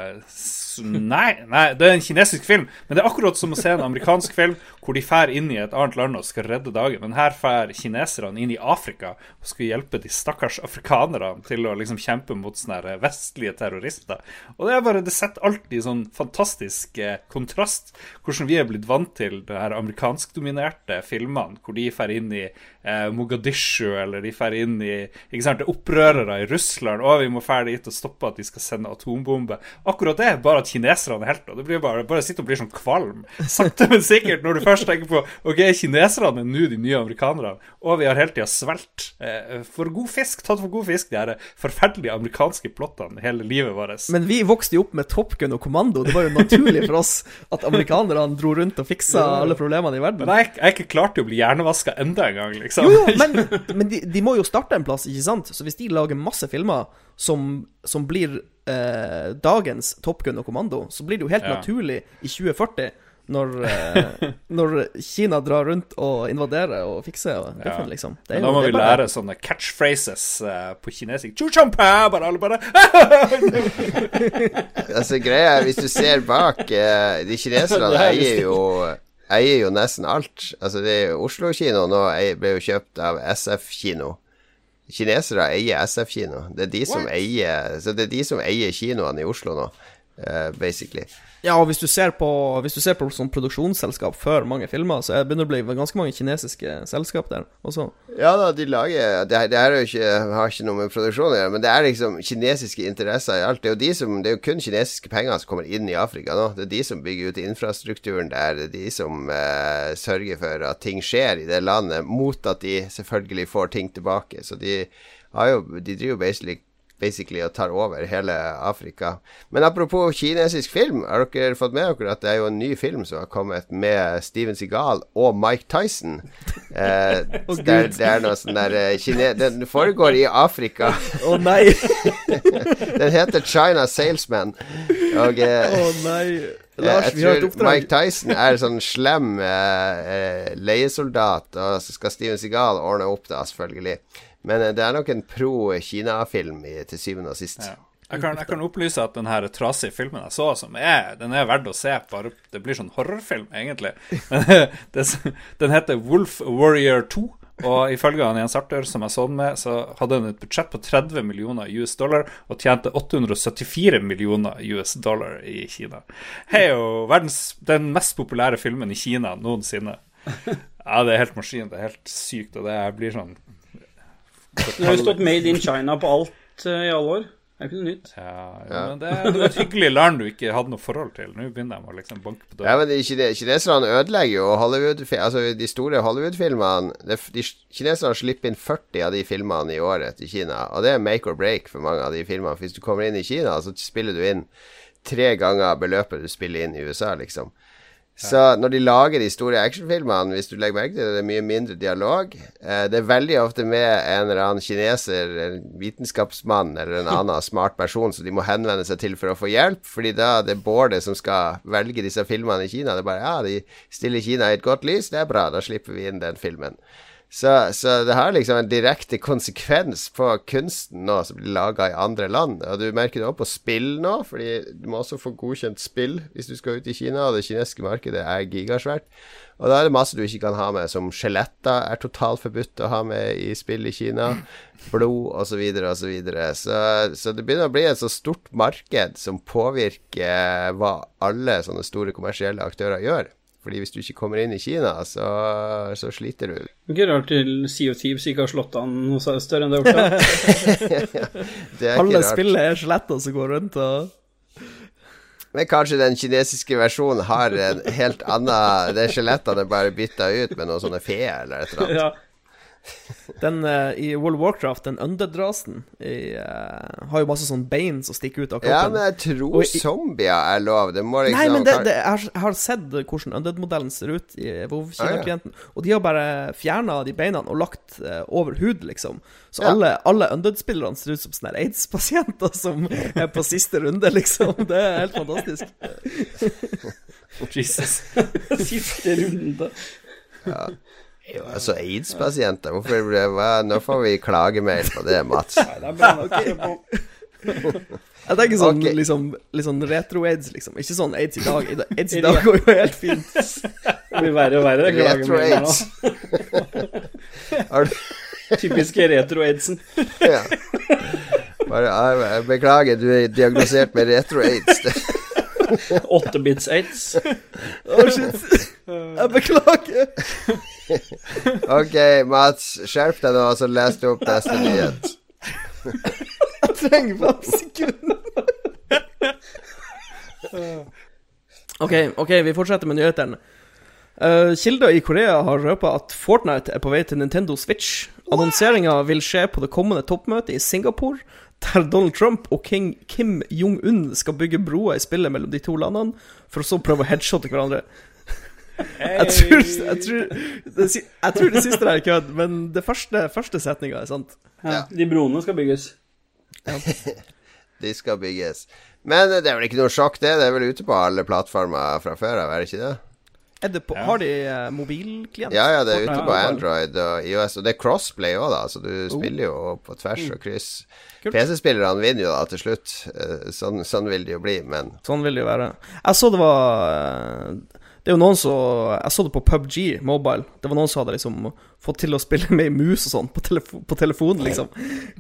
Nei, nei, det er en kinesisk film. Men det er akkurat som å se en amerikansk film hvor de fær inn i et annet land og skal redde dagen. Men her fær kineserne inn i Afrika og skal hjelpe de stakkars afrikanerne til å liksom kjempe mot sånne vestlige terrorister. Og det er bare, det setter alltid sånn fantastisk eh, kontrast hvordan vi er blitt vant til de her amerikanskdominerte filmene hvor de fær inn i eh, Mogadishu, eller de fær inn i ikke sant, er opprørere i Russland, og vi må fære dit og stoppe at de skal sende atombombe. Akkurat det, bare at kineserne er helter. Det blir bare, bare sitte og bli sånn kvalm. Sakte, men sikkert, når du først tenker på Ok, kineserne er nå de nye amerikanerne, og vi har hele tida svelt eh, for god fisk, tatt for god fisk, de her forferdelige amerikanske plottene hele livet vårt. Men vi vokste jo opp med Top Gun og Kommando. Det var jo naturlig for oss at amerikanerne dro rundt og fiksa alle problemene i verden. Men jeg, jeg ikke klar til å bli hjernevaska enda en gang, liksom. Jo, jo, men, men de, de må jo starte en plass, ikke sant? Så hvis de lager masse filmer som, som blir eh, dagens Top Gun og Kommando, så blir det jo helt Ja. naturlig i 2040, når, eh, når Kina drar rundt og invaderer og fikser og Biffen, liksom. Det er da må vi bare- lære sånne catchphrases eh, på kinesisk. Chu bare alle bare Altså greia er, Hvis du ser bak eh, De kineserne er eier jo Eier jo nesten alt. Altså det er jo Oslo kino nå ble jo kjøpt av SF kino. Kinesere eier SF kino. Det er de som eier Så det er de som eier kinoene i Oslo nå, uh, basically. Ja, og hvis du ser på, hvis du ser på sånn produksjonsselskap før mange filmer, så er- begynner det å bli ganske mange kinesiske selskap der også. Ja da, de lager Det, det jo ikke, har ikke noe med produksjon å gjøre, men det er liksom kinesiske interesser i alt. Det er jo de som Det er jo kun kinesiske penger som kommer inn i Afrika nå. Det er de som bygger ut infrastrukturen der. Det er de som eh, sørger for at ting skjer i det landet, mot at de selvfølgelig får ting tilbake. Så de har jo De driver jo basically basically og tar over hele Afrika. Men apropos kinesisk film, har dere fått med dere at det er jo en ny film som har kommet med Steven Seagal og Mike Tyson? Eh, oh, det, er, det er noe sånn der eh, kine Den foregår i Afrika. Å nei! Den heter China Salesman. Og eh, oh, nei. Eh, Lars, jeg tror. Mike Tyson er sånn slem eh, eh, leiesoldat, og så skal Steven Seagal ordne opp, da, selvfølgelig. Men eh, det er nok en pro-Kina-film til syvende og sist. Ja. Jeg kan, jeg kan opplyse at den her trasige filmen jeg så, som er, den er verdt å se. Bare, det blir sånn horrorfilm, egentlig. Men det, den heter Wolf Warrior 2. Og ifølge han Jens Arthur, som jeg så den med, så hadde den et budsjett på 30 millioner US dollar og tjente 874 millioner US dollar i Kina. Hei jo verdens, den mest populære filmen i Kina noensinne. Ja, det er helt maskin. Det er helt sykt, og det blir sånn Det har jo stått 'Made in China' på alt eh, i alle år. Det er ikke noe nytt. Ja, ja. Men det, det var et hyggelig land du ikke hadde noe forhold til. Nå begynner de å liksom banke på Ja, men de kine- Kineserne ødelegger jo Hollywood Altså de store Hollywood-filmene Kineserne slipper inn 40 av de filmene i året til Kina, og det er make or break for mange av de filmene. Hvis du kommer inn i Kina, så spiller du inn tre ganger beløpet du spiller inn i USA, liksom. Så når de lager de store actionfilmene, hvis du legger merke til det, det er mye mindre dialog. Eh, det er veldig ofte med en eller annen kineser, en vitenskapsmann eller en annen smart person som de må henvende seg til for å få hjelp, fordi da det er Bårdet som skal velge disse filmene i Kina. Det er bare ja, de stiller Kina i et godt lys, det er bra, da slipper vi inn den filmen. Så, så det har liksom en direkte konsekvens på kunsten nå som blir laga i andre land. Og du merker det også på spill nå, fordi du må også få godkjent spill hvis du skal ut i Kina, og det kinesiske markedet er gigasvært. Og da er det masse du ikke kan ha med, som skjeletter er totalt forbudt å ha med i spill i Kina. Blod osv. osv. Så, videre. så Så det begynner å bli et så stort marked som påvirker hva alle sånne store kommersielle aktører gjør. Fordi hvis du ikke kommer inn i Kina, så, så sliter du. Ikke rart til Sea of ikke har slått an noe større enn det har gjort. Er Alle spillet er skjeletter som går rundt og Men kanskje den kinesiske versjonen har en helt annen Det skjelettene er bare bytta ut med noen sånne feer eller et eller annet. Ja. Den uh, i World of Warcraft, den undead-rasen, i, eh, har jo masse sånn bein som stikker ut av kroppen. Ja, men jeg tror i- zombier er lov. Det må liksom Nei, men det, det, jeg, har, sett hvordan undead-modellen ser ut i WoW-Kina-klienten, og de har bare fjerna de beina og lagt uh, over hud, liksom. Så Ja. alle, alle undead-spillerne ser ut som sånne aids-pasienter som er på siste runde, liksom. Det er helt fantastisk. Jesus. Siste runde. Jo, altså aids-pasienter, hvorfor ble det hva? Nå får vi klagemail på det, Mats. Jeg tenker sånn okay. liksom, sånn retro-aids, liksom. Ikke sånn aids i dag. Aids i dag går jo helt fint. Det blir verre og verre. Retro-aids. Du Typiske retro-aidsen. ja. Bare, ah, jeg Beklager, du er diagnosert med retro-aids. Det- 8-bits-aids. Å, shit. Jeg beklager. Ok, Mats, skjerp deg nå, og så les du opp neste nyhet. Jeg trenger fem sekunder. OK, ok, vi fortsetter med nyhetene. Uh, kilder i Korea har røpa at Fortnite er på vei til Nintendo Switch. Annonseringa vil skje på det kommende toppmøtet i Singapore, der Donald Trump og King Kim Jong-un skal bygge broer i spillet mellom de to landene, for å så prøve å headshotte hverandre. Jeg tror, jeg, tror, det, jeg tror det siste der er kødd, men det første, første setninga er sant. Ja, de broene skal bygges. De skal bygges. Men det er vel ikke noe sjokk, det? Det er vel ute på alle plattformer fra før av, er det ikke det? Er det på, Ja. Har de eh, mobilklient? Ja, ja, det er ute på. Android og IOS, og det er crossplay òg, da, så du Oh. spiller jo på tvers og kryss. PC-spillerne vinner jo da til slutt. Eh, Sånn, sånn vil det jo bli, men Sånn vil det jo være. Jeg så det var eh, Det er jo noen som Jeg så det på PubG Mobile. Det var noen som hadde liksom fått til å spille med ei mus og sånn på, telefo på telefonen, liksom.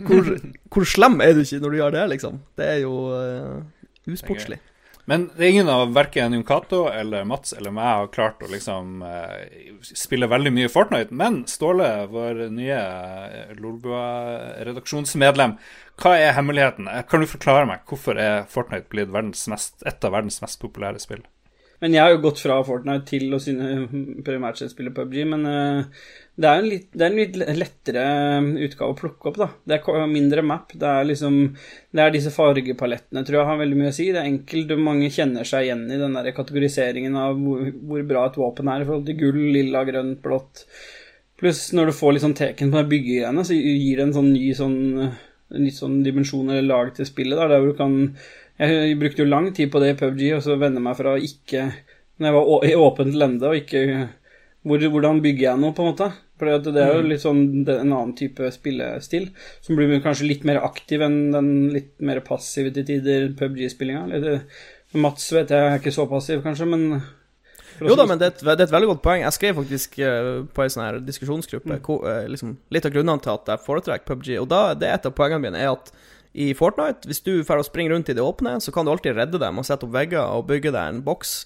Hvor, hvor slem er du ikke når du gjør det, liksom? Det er jo uh, usportslig. Men det er ingen av verken Jon Cato eller Mats eller meg har klart å liksom eh, spille veldig mye Fortnite. Men Ståle, vår nye eh, Lolbua-redaksjonsmedlem, hva er hemmeligheten? Kan du forklare meg hvorfor er Fortnite blitt mest, et av verdens mest populære spill? Men jeg har jo gått fra Fortnite til å synne primært sett spille PubG, men eh, det er, litt, det er en litt lettere utgave å plukke opp, da. Det er mindre map. Det er liksom Det er disse fargepalettene, tror jeg har veldig mye å si. Det er enkelt, og mange kjenner seg igjen i den der kategoriseringen av hvor, hvor bra et våpen er i forhold til gull, lilla, grønt, blått. Pluss når du får litt sånn teken på de byggegreiene, så gir det en sånn ny sånn en litt sånn dimensjon eller lag til spillet, da, der hvor du kan Jeg brukte jo lang tid på det i PubG, og så vende meg fra ikke Når jeg var i åpent lende og ikke hvor, Hvordan bygger jeg noe, på en måte? For det er jo litt sånn en annen type spillestil, som blir kanskje litt mer aktiv enn den litt mer passive til tider PubG-spillinga. Mats vet jeg er ikke så passiv, kanskje, men Jo da, men det er, et, det er et veldig godt poeng. Jeg skrev faktisk eh, på en sånn her diskusjonsgruppe hvor, eh, liksom, litt av grunnene til at jeg foretrekker PubG. Og da, det er et av poengene mine er at i Fortnite, hvis du får springe rundt i det åpne, så kan du alltid redde dem og sette opp vegger og bygge deg en boks.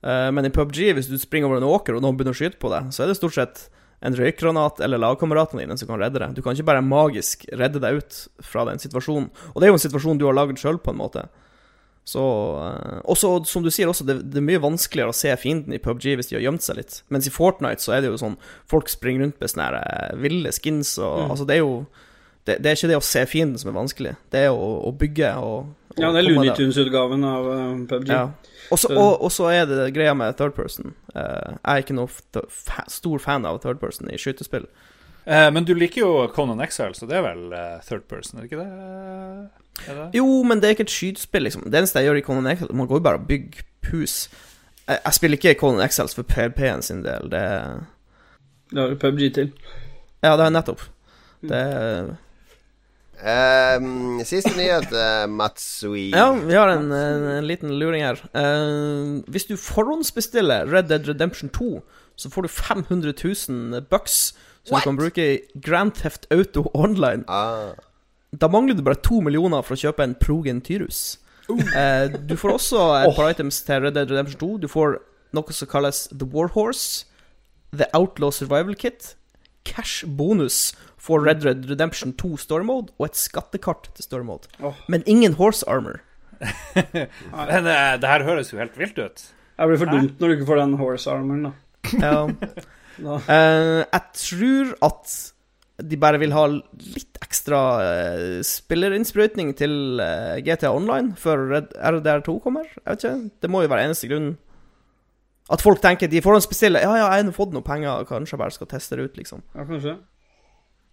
Eh, men i PubG, hvis du springer over en åker og noen begynner å skyte på deg, så er det stort sett en røykgranat eller lagkameratene dine som kan redde deg. Du kan ikke bare magisk redde deg ut fra den situasjonen. Og det er jo en situasjon du har lagd sjøl, på en måte. Så eh, også, som du sier også, det, det er mye vanskeligere å se fienden i PubG hvis de har gjemt seg litt. Mens i Fortnite så er det jo sånn Folk springer rundt med sånne eh, ville skins og Altså, det er jo det, det er ikke det å se fienden som er vanskelig, det er å, å bygge og, og Ja, det er komme Looney deg- Tunes-utgaven av uh, PubG. Ja. Og så- Så- og og så er det greia med third person. Uh, jeg er ikke noe stor fan av third person i skytespill. Uh, men du liker jo Conan Exile, så det er vel eh, third person, er det ikke det? Er det? Jo, men det er ikke et skytespill, liksom. Det eneste jeg gjør i Conan Exile, Man går jo bare og bygger hus. Jeg, jeg spiller ikke Conan Exiles for PLP-en sin del. Det Det har du PubG til. Ja, det har jeg nettopp. Det Ehm, siste nyhet, uh, Matsui. Ja, vi har en, en, en liten luring her. Uh, hvis du forhåndsbestiller Red Dead Redemption 2, så får du 500 000 bucks som What? du kan bruke i Grand Theft Auto Online. Ah. Da mangler du bare to millioner for å kjøpe en Progen Tyrus. Eh, du får også et par items til Red Dead Redemption 2. Du får noe som kalles The Warhorse, The Outlaw Survival Kit, cash bonus for Red Red Redemption 2 Story Mode og et skattekart til Story Mode. Oh. Men ingen horse armor. Men eh, det her høres jo helt vilt ut. Det blir for dumt når du ikke får den horse armoren, da. Ja. da. Uh, jeg tror at de bare vil ha litt ekstra uh, spillerinnsprøytning til uh, GTA Online før Red RDR2 kommer. Jeg vet ikke. Det må jo være eneste grunnen. At folk tenker de forhåndsbestiller Ja, ja, jeg har fått noen penger, kanskje jeg bare skal teste det ut, liksom. Ja, kanskje.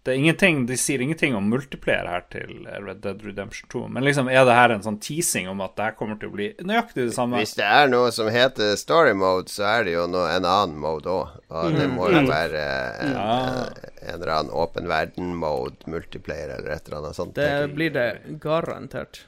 Det er ingenting, De sier ingenting om multiplayer her til Red Dead Redemption 2. Men liksom, er det her en sånn teasing om at det her kommer til å bli nøyaktig det samme? Hvis det er noe som heter story mode, så er det jo noe, en annen mode òg. Og det må jo være eh, en, Ja. en eller annen åpen verden-mode, multiplayer eller et eller annet sånt. Det blir det garantert.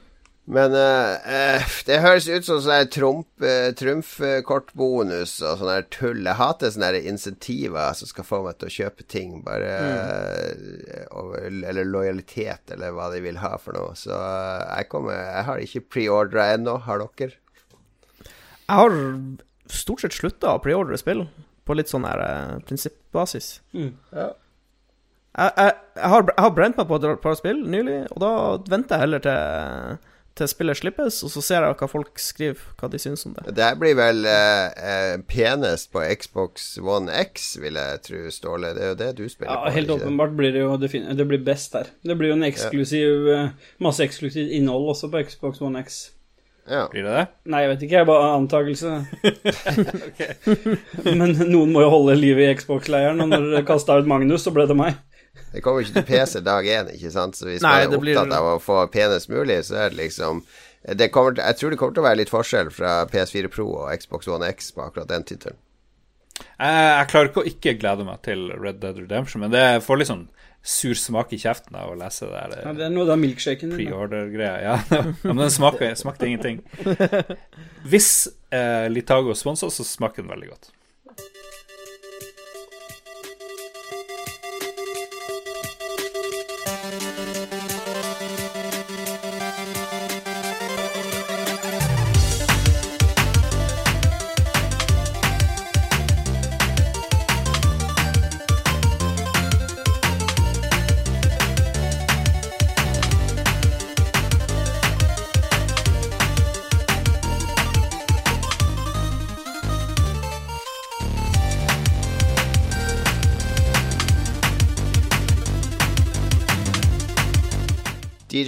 Men eh, eh, det høres ut som sånn eh, trumfkortbonus og sånn her tull. Jeg hater sånne insentiver som skal få meg til å kjøpe ting, bare mm. over, Eller lojalitet, eller hva de vil ha for noe. Så jeg kommer Jeg har ikke preordra ennå. Har dere? Jeg har stort sett slutta å preordre spill på litt sånn her prinsippbasis. Mm. Jeg, jeg, jeg, har, jeg har brent meg på et par spill nylig, og da venter jeg heller til, til spillet slippes, og så ser jeg hva folk skriver, hva de syns om det. Det her blir vel eh, eh, penest på Xbox One X, vil jeg tro, Ståle. Det er jo det du spiller Ja, på. helt åpenbart blir det jo Det blir best der. Det blir jo en eksklusiv ja. Masse eksklusivt innhold også på Xbox One X. Ja. Blir det det? Nei, jeg vet ikke, jeg er bare antakelse. Men noen må jo holde livet i Xbox-leiren, og når dere kasta ut Magnus, så ble det meg. Det kommer ikke til PC dag én, ikke sant? Så hvis Nei, man er opptatt blir- av å få penest mulig, så er det liksom det kommer, Jeg tror det kommer til å være litt forskjell fra PS4 Pro og Xbox One X på akkurat den tittelen. Jeg, jeg klarer ikke å ikke glede meg til Red Dead Redemption, men det får litt sånn sur smak i kjeften av å lese det der Ja, det er noe av milkshaken pre-order-greia. Ja. ja, men den smaker, smakte ingenting. Hvis eh, Litago sponser, så smaker den veldig godt.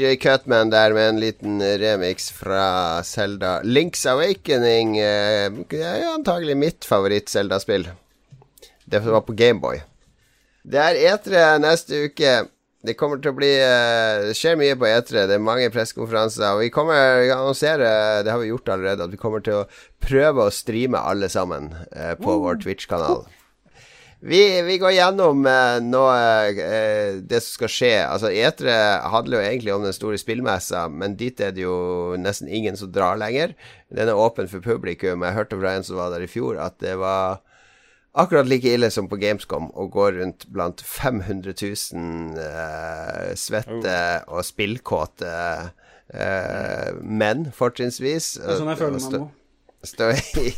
DJ Cutman der med en liten remix fra Zelda Links Awakening. Eh, er antagelig mitt favoritt-Zelda-spill. Det var på Gameboy. Det er E3 neste uke. Det kommer til å bli eh, Det skjer mye på E3. Det er mange pressekonferanser. Og vi kommer til å annonsere, det har vi gjort allerede, at vi kommer til å prøve å streame alle sammen eh, på vår Twitch-kanal. Vi, vi, går gjennom uh, nå uh, det som skal skje. Altså E3 handler jo egentlig om den store spillmessa, men dit er det jo nesten ingen som drar lenger. Den er åpen for publikum. Jeg hørte fra en som var der i fjor, at det var akkurat like ille som på Gamescom å gå rundt blant 500 000 uh, svette oh. og spillkåte menn, fortrinnsvis. Det er sånn jeg føler meg nå stå i,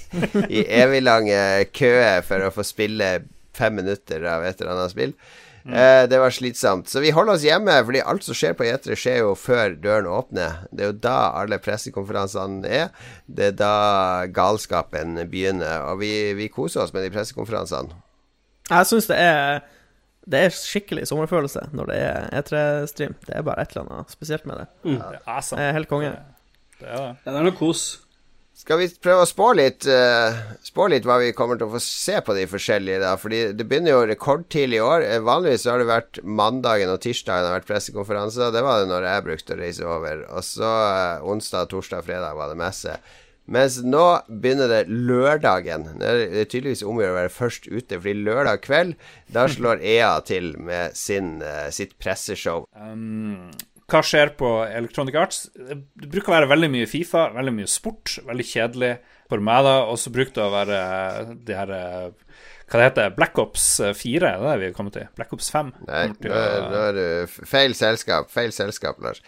i evig lange køer for å få spille fem minutter av et eller annet spill. Mm. Eh, det var slitsomt. Så vi holder oss hjemme, fordi alt som skjer på E3, skjer jo før døren åpner. Det er jo da alle pressekonferansene er. Det er da galskapen begynner. Og vi, vi koser oss med de pressekonferansene. Jeg syns det er det er skikkelig sommerfølelse når det er E3-stream. Det er bare et eller annet spesielt med det. Mm. Det er. Det er helt konge. Det er det. Det er noe kos. Skal vi prøve å spå litt, uh, spå litt hva vi kommer til å få se på de forskjellige, da? Fordi det begynner jo rekordtidlig i år. Eh, vanligvis har det vært mandagen og tirsdagen har vært pressekonferanser. Det var det når jeg brukte å reise over. Og så uh, onsdag, torsdag, fredag var det messe. Mens nå begynner det lørdagen. Det er tydeligvis om å gjøre å være først ute, fordi lørdag kveld, da slår EA til med sin, uh, sitt presseshow. Um, hva skjer på Electronic Arts? Det bruker å være veldig mye Fifa, veldig mye sport. Veldig kjedelig for meg, da. Og så bruker det å være de her Hva det heter Black Ops 4? Det er det vi er kommet til. Black Ops 5. Nei, nå er du feil selskap. Feil selskap, Lars.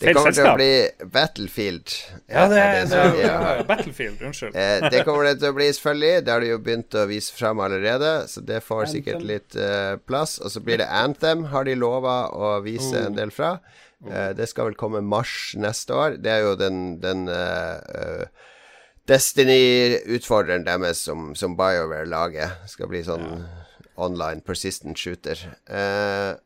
Det kommer til å bli Battlefield. Ja, det er, det er, det er Battlefield. Unnskyld. Eh, det kommer det til å bli, selvfølgelig. Det har de jo begynt å vise fram allerede, så det får Anthem. sikkert litt uh, plass. Og så blir det Anthem, har de lova å vise oh. en del fra. Uh, det skal vel komme mars neste år. Det er jo den, den uh, Destiny-utfordreren deres som, som BioWare lager. Skal bli sånn ja. online persistent shooter. Uh,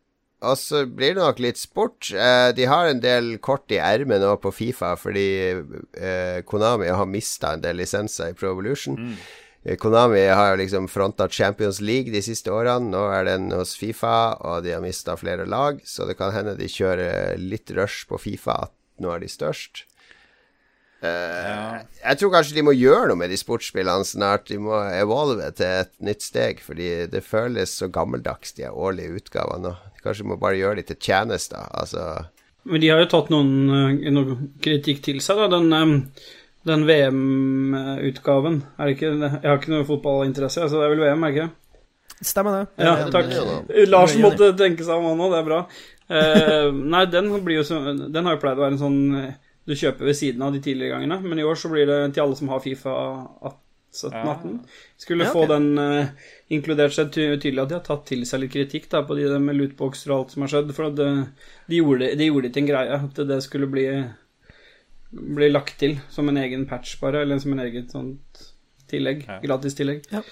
og så blir det nok litt sport. Eh, de har en del kort i ermet nå på Fifa fordi eh, Konami har mista en del lisenser i Pro Evolution. Mm. Eh, Konami har jo liksom fronta Champions League de siste årene. Nå er den hos Fifa, og de har mista flere lag. Så det kan hende de kjører litt rush på Fifa, at nå er de størst. Uh, ja. Jeg tror kanskje de må gjøre noe med de sportsspillene snart. De må evolve til et nytt steg, fordi det føles så gammeldags, de årlige utgavene nå. Kanskje må bare gjøre dem til tjenester. Altså Men de har jo tatt noen, eh, noen kritikk til seg, da. Den, eh, den VM-utgaven. Er det ikke Jeg har ikke noe fotballinteresse, så det er vel VM, er det ikke? Stemmer det. Ja, takk. Lars måtte tenke seg om han òg, det er bra. Uh, nei, den, blir jo så, den har jo pleid å være en sånn du kjøper ved siden av de tidligere gangene, men i år så blir det til alle som har Fifa 17-18. Skulle ja, okay. få den uh, inkludert seg tydelig at de har tatt til seg litt kritikk da, på de med lootboxer og alt som har skjedd. For det, de, gjorde, de gjorde det til en greie at det skulle bli, bli lagt til som en egen patch, bare. Eller som en eget sånt tillegg. Ja. Gratistillegg. Ja.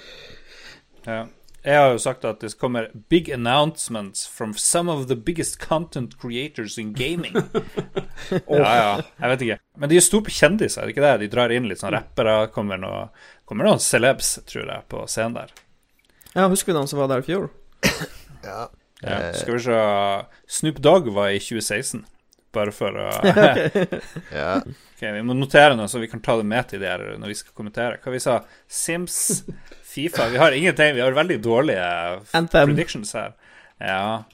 ja. Jeg har jo sagt at det kommer big announcements from some of the biggest content creators in gaming. oh. Ja, ja. Jeg vet ikke. Men de er store på kjendiser, er det ikke det? De drar inn litt sånn rappere. Kommer, noe, kommer noen celebs, tror jeg, på scenen der. Ja, husker vi noen som var der i fjor? ja. ja. Skal vi se Snoop Dogg var i 2016, bare for å ja. Ok, Vi må notere noe, så vi kan ta det med til de her når vi skal kommentere. Hva vi sa Sims Fifa Vi har ingenting. Vi har veldig dårlige Anthem. predictions her. Ja.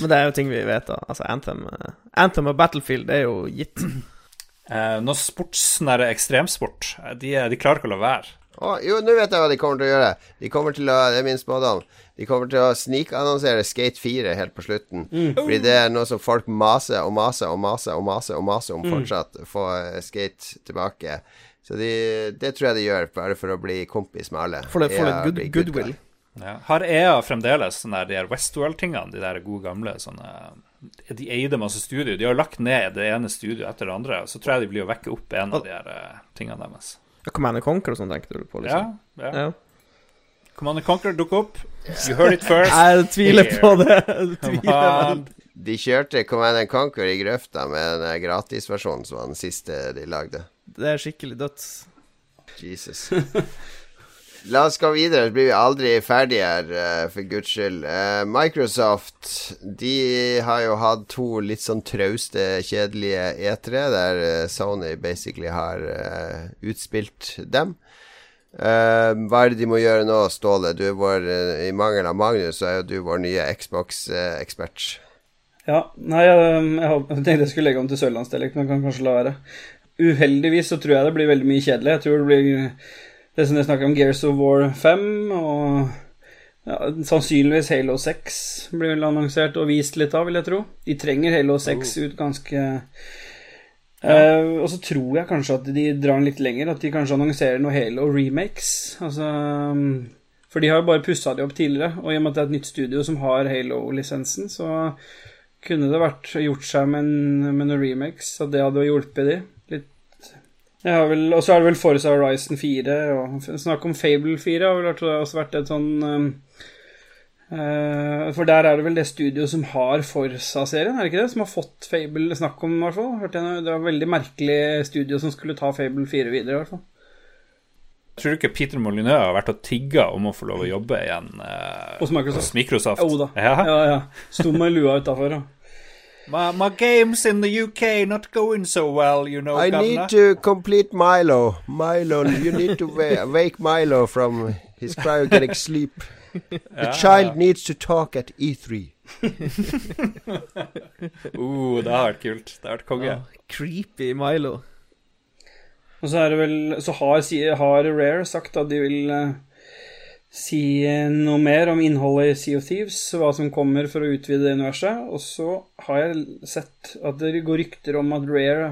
Men det er jo ting vi vet, da. Altså Anthem, uh, Anthem og Battlefield er jo gitt. Eh, noe sportsnære ekstremsport, eh, de, de, klarer ikke å la være. Oh, jo, nå vet jeg hva de kommer til å gjøre. De kommer til å, Det er min spådom. De kommer til å snikannonsere Skate 4 helt på slutten. Mm. Fordi det er noe som folk maser og maser og maser og maser og maser om mm. fortsatt. Få Skate tilbake. Så de, det tror jeg de gjør, bare for å bli kompis med alle. For, det, for litt good, goodwill. Ja. Har EA fremdeles sånne der, de her Westworld-tingene, de der gode gamle sånne De eide masse studio. De har lagt ned det ene studioet etter det andre. Så tror jeg de blir å vekke opp en av de her uh, tingene deres. Command Conquer og sånn, tenkte du på? Liksom. Ja, ja. ja. Command Conquer dukker opp. You heard it first. Jeg tviler Here. på det. Tviler. De kjørte Command and Conquer i grøfta med den gratisversjonen som var den siste de lagde. Det er skikkelig dødt. Jesus. La oss gå videre, så blir vi aldri ferdige her, eh, for guds skyld. Eh, Microsoft de har jo hatt to litt sånn trauste, kjedelige E3, der eh, Sony basically har utspilt dem. Hva er det de må gjøre nå, Ståle? Du er vår, I mangel av Magnus, så er jo du vår nye Xbox-ekspert. Ja, nei, jeg jeg tenkte jeg skulle legge om til sørlandsdialekt, men kan kanskje la være. Uheldigvis så tror jeg det blir veldig mye kjedelig. Jeg tror det blir det som det snakker om Gears of War 5, og ja, sannsynligvis Halo 6 blir vel annonsert og vist litt av, vil jeg tro. De trenger Halo 6 ut ganske Eh, og så tror jeg kanskje at de drar den litt lenger, at de kanskje annonserer noe Halo remakes. Altså um, For de har jo bare pussa de opp tidligere, og i og med at det er et nytt studio som har Halo-lisensen, så kunne det vært gjort seg med, en, med noen remakes, at det hadde hjulpet de litt. Jeg har vel, og så er det vel Forza Horizon 4, og snakk om Fable 4 har vel også vært et sånn eh, For der er det vel det studioet som har Forza-serien, er det ikke det? Som har fått Fable snakk om, i hvert fall. Hørte jeg Det var veldig merkelig studio som skulle ta Fable 4 videre, i hvert fall. Tror du ikke Peter Molyneux har vært og tigga om å få lov å jobbe igjen eh, Hos Microsoft. hos Microsoft? Jo da. Ja. Ja, ja. Sto med lua utafor. My, my games in the UK not going so well, you know, I governor. need to complete Milo. Milo, you need to wa- wake Milo from his cryogenic sleep. The child needs to talk at E E3. Uh, det har vært kult. Det har vært konge. Ja, creepy Milo. Og så er det vel Så har, har Rare sagt at de vil eh, si noe mer om innholdet i Sea of Thieves, hva som kommer for å utvide det universet. Og så har jeg sett at det går rykter om at Rare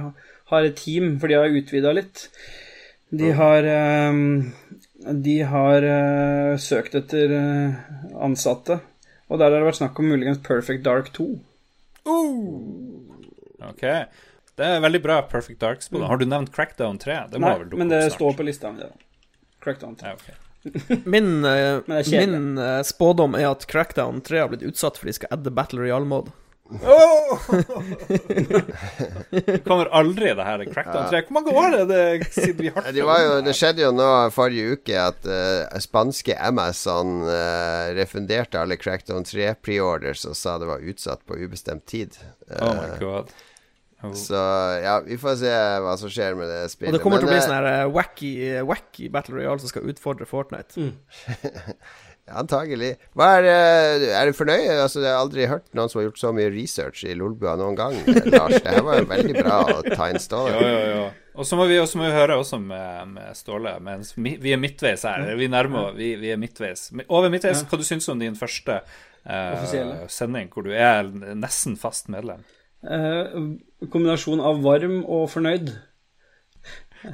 har et team, for de har utvida litt. De har eh, De har eh, søkt etter eh, ansatte. Og der har det vært snakk om muligens Perfect Dark 2. Ok. Det er veldig bra Perfect Darks på den. Har du nevnt Crackdown 3? Det Nei, men det står på lista mi, Crackdown 3. Ja, ok. Min, kjedelig. min uh, spådom er at Crackdown 3 har blitt utsatt for de skal adde Battle Royale-mode. Det kommer aldri, det her Crackdown 3. Hvor mange år er det siden vi har Det, var jo, det skjedde jo nå forrige uke at uh, spanske Amazon refunderte alle Crackdown 3 preorders og sa det var utsatt på ubestemt tid. Oh my god. Oh. Så ja, vi får se hva som skjer med det spillet. Og det kommer til å bli eh, sånn her uh, wacky, wacky Battle Royale som skal utfordre Fortnite. Antagelig. Hva er, eh, er du fornøyd? Altså, jeg har aldri hørt noen som har gjort så mye research i Lolbua noen gang, eh, Lars. Det her var jo veldig bra å ta inn Ståle. Jo, jo, jo. Og så må vi også må vi høre også med, med Ståle, mens vi er midtveis her. Vi nærmer vi, vi er midtveis. Over midtveis, hva du syns om din første uh, sending, hvor du er nesten fast medlem? Eh, kombinasjon av varm og fornøyd.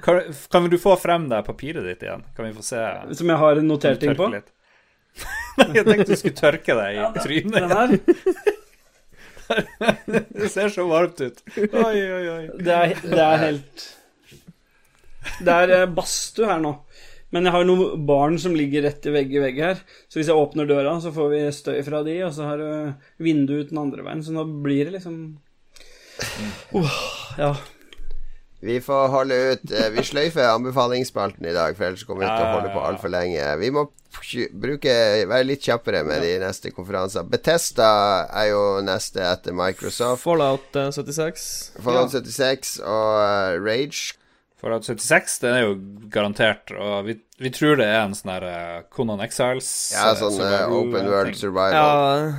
Kan, kan du få frem det papiret ditt igjen? Kan vi få se? Som jeg har notert ting på. Nei, jeg tenkte du skulle tørke deg i trynet. Den her, Det ser så varmt ut. Oi, oi, oi. det er, det er helt Det er eh, badstue her nå. Men jeg har noen barn som ligger rett i vegg i vegg her. Så hvis jeg åpner døra, så får vi støy fra de, og så har du vindu ut den andre veien. Så nå blir det liksom Åh, Ja. Vi får holde ut. eh, Vi sløyfer anbefalingsspalten i dag, for ellers kommer vi til å holde på altfor lenge. Vi må bruke, være litt kjappere med de neste konferansene. Betesta er jo neste etter Microsoft. Fallout eh, 76. Fallout 76 og eh, Rage. Fallout 76 den er jo garantert, og vi, vi tror det er en sånn her eh, Conan Exiles Ja, eh, sånn eh, Open eh, World. Survival. Ja,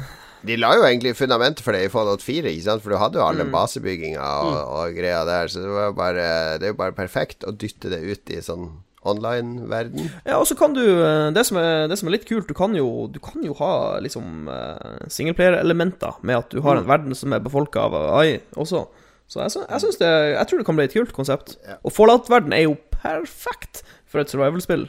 De la jo egentlig fundamentet for det i Fallout 4, ikke sant? for du hadde jo Mm. alle basebygginga og, og greia der, så det, var bare, det er jo bare perfekt å dytte det ut i sånn online-verden. Ja, og så kan du eh, det som, er, det som er litt kult, du kan jo, du kan jo ha liksom uh, singleplayer-elementer med at du har en verden som er befolka av AI også. Så jeg, jeg det Jeg tror det kan bli et kult konsept. Og Fallout-verden er jo perfekt for et survival-spill.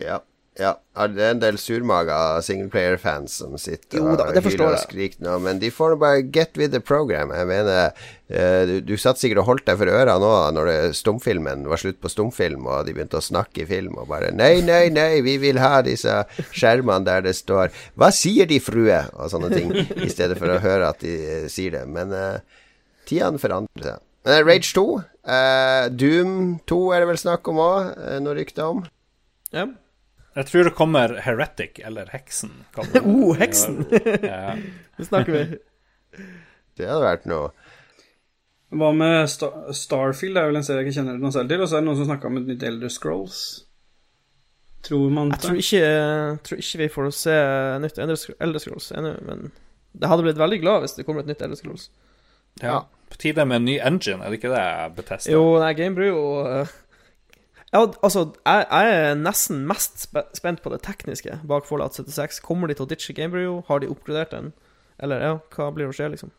Ja. Ja, det er en del surmaga singleplayer-fans som sitter Jo da, og hyler og skriker nå, men de får bare get with the program. Jeg mener, eh, du, du satt sikkert og holdt deg for øra nå når det, stumfilmen var slutt på stumfilm, og de begynte å snakke i film og bare Nei, nei, nei, vi vil ha disse skjermene der det står 'Hva sier de, frue?' og sånne ting, i stedet for å høre at de eh, sier det. Men uh, tidene forandrer seg. Men eh, Rage 2, uh, Doom 2 er det vel snakk om òg, noe rykte om. Ja. Jeg tror det kommer Heretic, eller Heksen. kaller. Oh, Heksen! Ja. Det snakker vi. Det hadde vært noe. Hva med Star Starfield? Det er vel en serie jeg ikke kjenner noe selv til. Og så er det noen som snakka om et nytt Elder Scrolls. Tror man det? Jeg tror ikke, tror ikke vi får se nytt Elder Scrolls ennå, men det hadde blitt veldig glad hvis det kommer et nytt Elder Scrolls. ja. På tide med en ny engine, er det ikke det Bethesda? Jo, nei, Gamebrew og eh, Ja, altså, jeg, jeg er nesten mest spent på det tekniske bak Fallout 76. Kommer de til å ditche Gamebrew? Har de oppgradert den? Eller ja, hva blir å skje, liksom?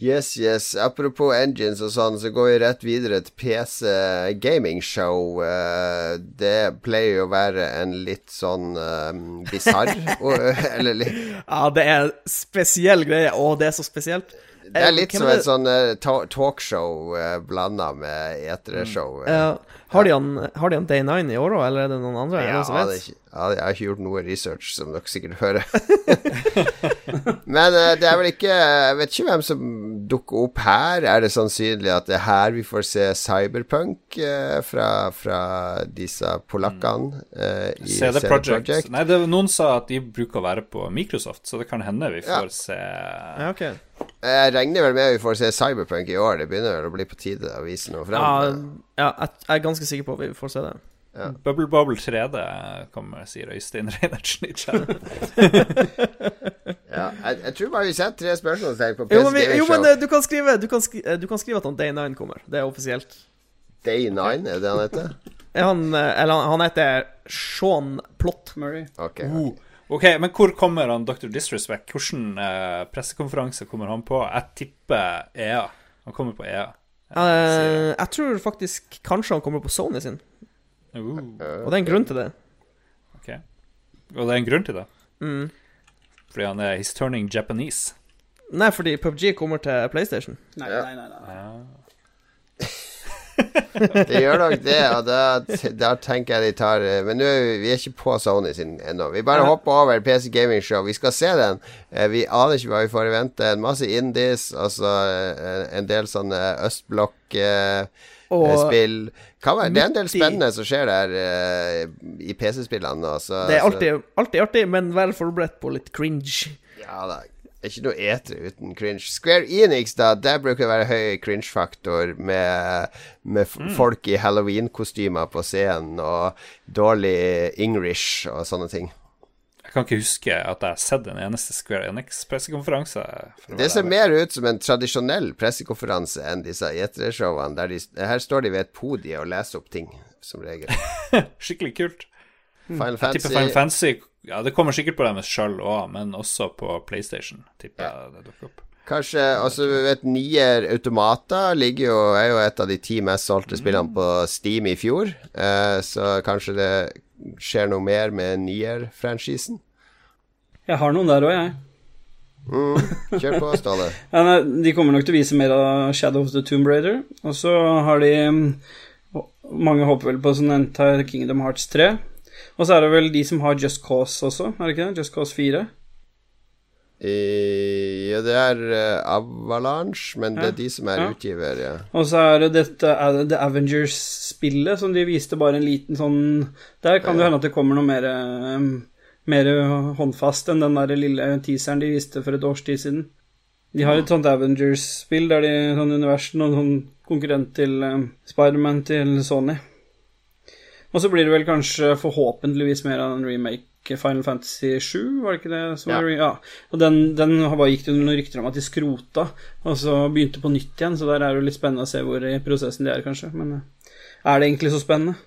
Yes, yes. Apropos engines og sånn, så går vi rett videre til PC gamingshow. Show, det pleier jo å være en litt sånn um, bisarr Eller litt Ja, det er spesiell greie. Å, det er så spesielt. Det er litt som et sånn uh, talkshow uh, blanda med etereshow. Uh. Har, de han, har de han Day 9 i år òg, eller er det noen andre? Ja, noen som vet? ikke, ja, jeg har ikke gjort noe research, som dere sikkert hører. Men eh, det er vel ikke Jeg vet ikke hvem som dukker opp her. Er det sannsynlig at det er her vi får se Cyberpunk eh, fra, fra disse polakkene eh, CD CD Projekt. Projekt? Nei, det, noen sa at de bruker å være på Microsoft, så det kan hende vi Ja. får se Ja, ok. Jeg regner vel med vi får se Cyberpunk i år. Det begynner vel å bli på tide å vise noe frem. ja, jeg jeg er ganske sikker på at vi får se det. Bubble Bubble 3D kommer, sier Øystein Reinertsen i chatten. Ja, jeg, jeg tror bare vi setter tre spørsmålstegn på men, vi, jo, men eh, du kan skrive Du kan, skri, eh, du kan skrive at han Day 9 kommer. Det er offisielt. Day 9, er det han heter? Er Han, eh, eller han, han heter Sean Plott. Murray. Ok. Uh, ok, men hvor kommer han Dr. Disrespect? Hvilken eh, pressekonferanse kommer han på? Jeg tipper EA. Han kommer på EA. Eh, jeg tror faktisk kanskje han kommer på Sony sin, Uh, og det er en grunn til det. ok. Og det er en grunn til det. Mm. Fordi han er He's turning Japanese. Nei, fordi PubG kommer til PlayStation. Nei, Ja. nei, nei. nei. Ja. Det gjør nok det, og da, da tenker jeg de tar eh, Men nå vi, er ikke på Sony sin ennå. Vi bare hopper over PC Gaming Show. Vi skal se den. Eh, Vi aner ikke hva vi får i vente. En masse indies, altså eh, en del sånne østblokk-spill. Være, det er en del spennende som skjer der i PC-spillene det er alltid, alltid artig, men vær forberedt på litt cringe. Ja da. Det er ikke noe etere uten cringe. Square Enix, da, der bruker det være høy cringe-faktor med, med mm. folk i halloween-kostymer på scenen og dårlig English og sånne ting. Jeg kan ikke huske at jeg har sett en eneste Square Enix-pressekonferanse. Det ser mer ut som en tradisjonell pressekonferanse enn disse E3-showene. Der de, her står de ved et podie og leser opp ting, som regel. Skikkelig kult. Final Jeg tipper Fantasy Final Fantasy Ja, det kommer sikkert på dem sjøl òg, men også på PlayStation. Tipper jeg det dukker opp. Kanskje Altså, vi vet Nier Automata ligger jo, er jo et av de ti mest solgte spillene på Steam i fjor. Eh, så kanskje det skjer noe mer med Nier-franchisen. Jeg har noen der òg, jeg. Mm, kjør på, Ståle. Ja, nei, de kommer nok til å vise mer av Shadow of the Tomb Raider. Og så har de mm, Mange håper vel på sånn Entire Kingdom Hearts 3. Og så er det vel de som har Just Cause også, er det ikke det? Just Cause 4. I, ja, det er uh, Avalanche, men det er de som er ja. utgiver, ja. Og så er det dette er det The Avengers-spillet som de viste bare en liten sånn Der kan det hende at det kommer noe mer eh, Mer håndfast enn den der lille teaseren de viste for et års tid siden. De har et sånt Avengers-spill der de sånn univers Noen sånn konkurrent til um, Spiderman til Sony. Og så blir det vel kanskje forhåpentligvis mer av en remake Final Fantasy 7, var det ikke det? Som Ja. var, ja. Og den, den bare gikk det noen rykter om at de skrota, og så begynte på nytt igjen, så der er det jo litt spennende å se hvor i prosessen de er, kanskje. Men eh, er det egentlig så spennende?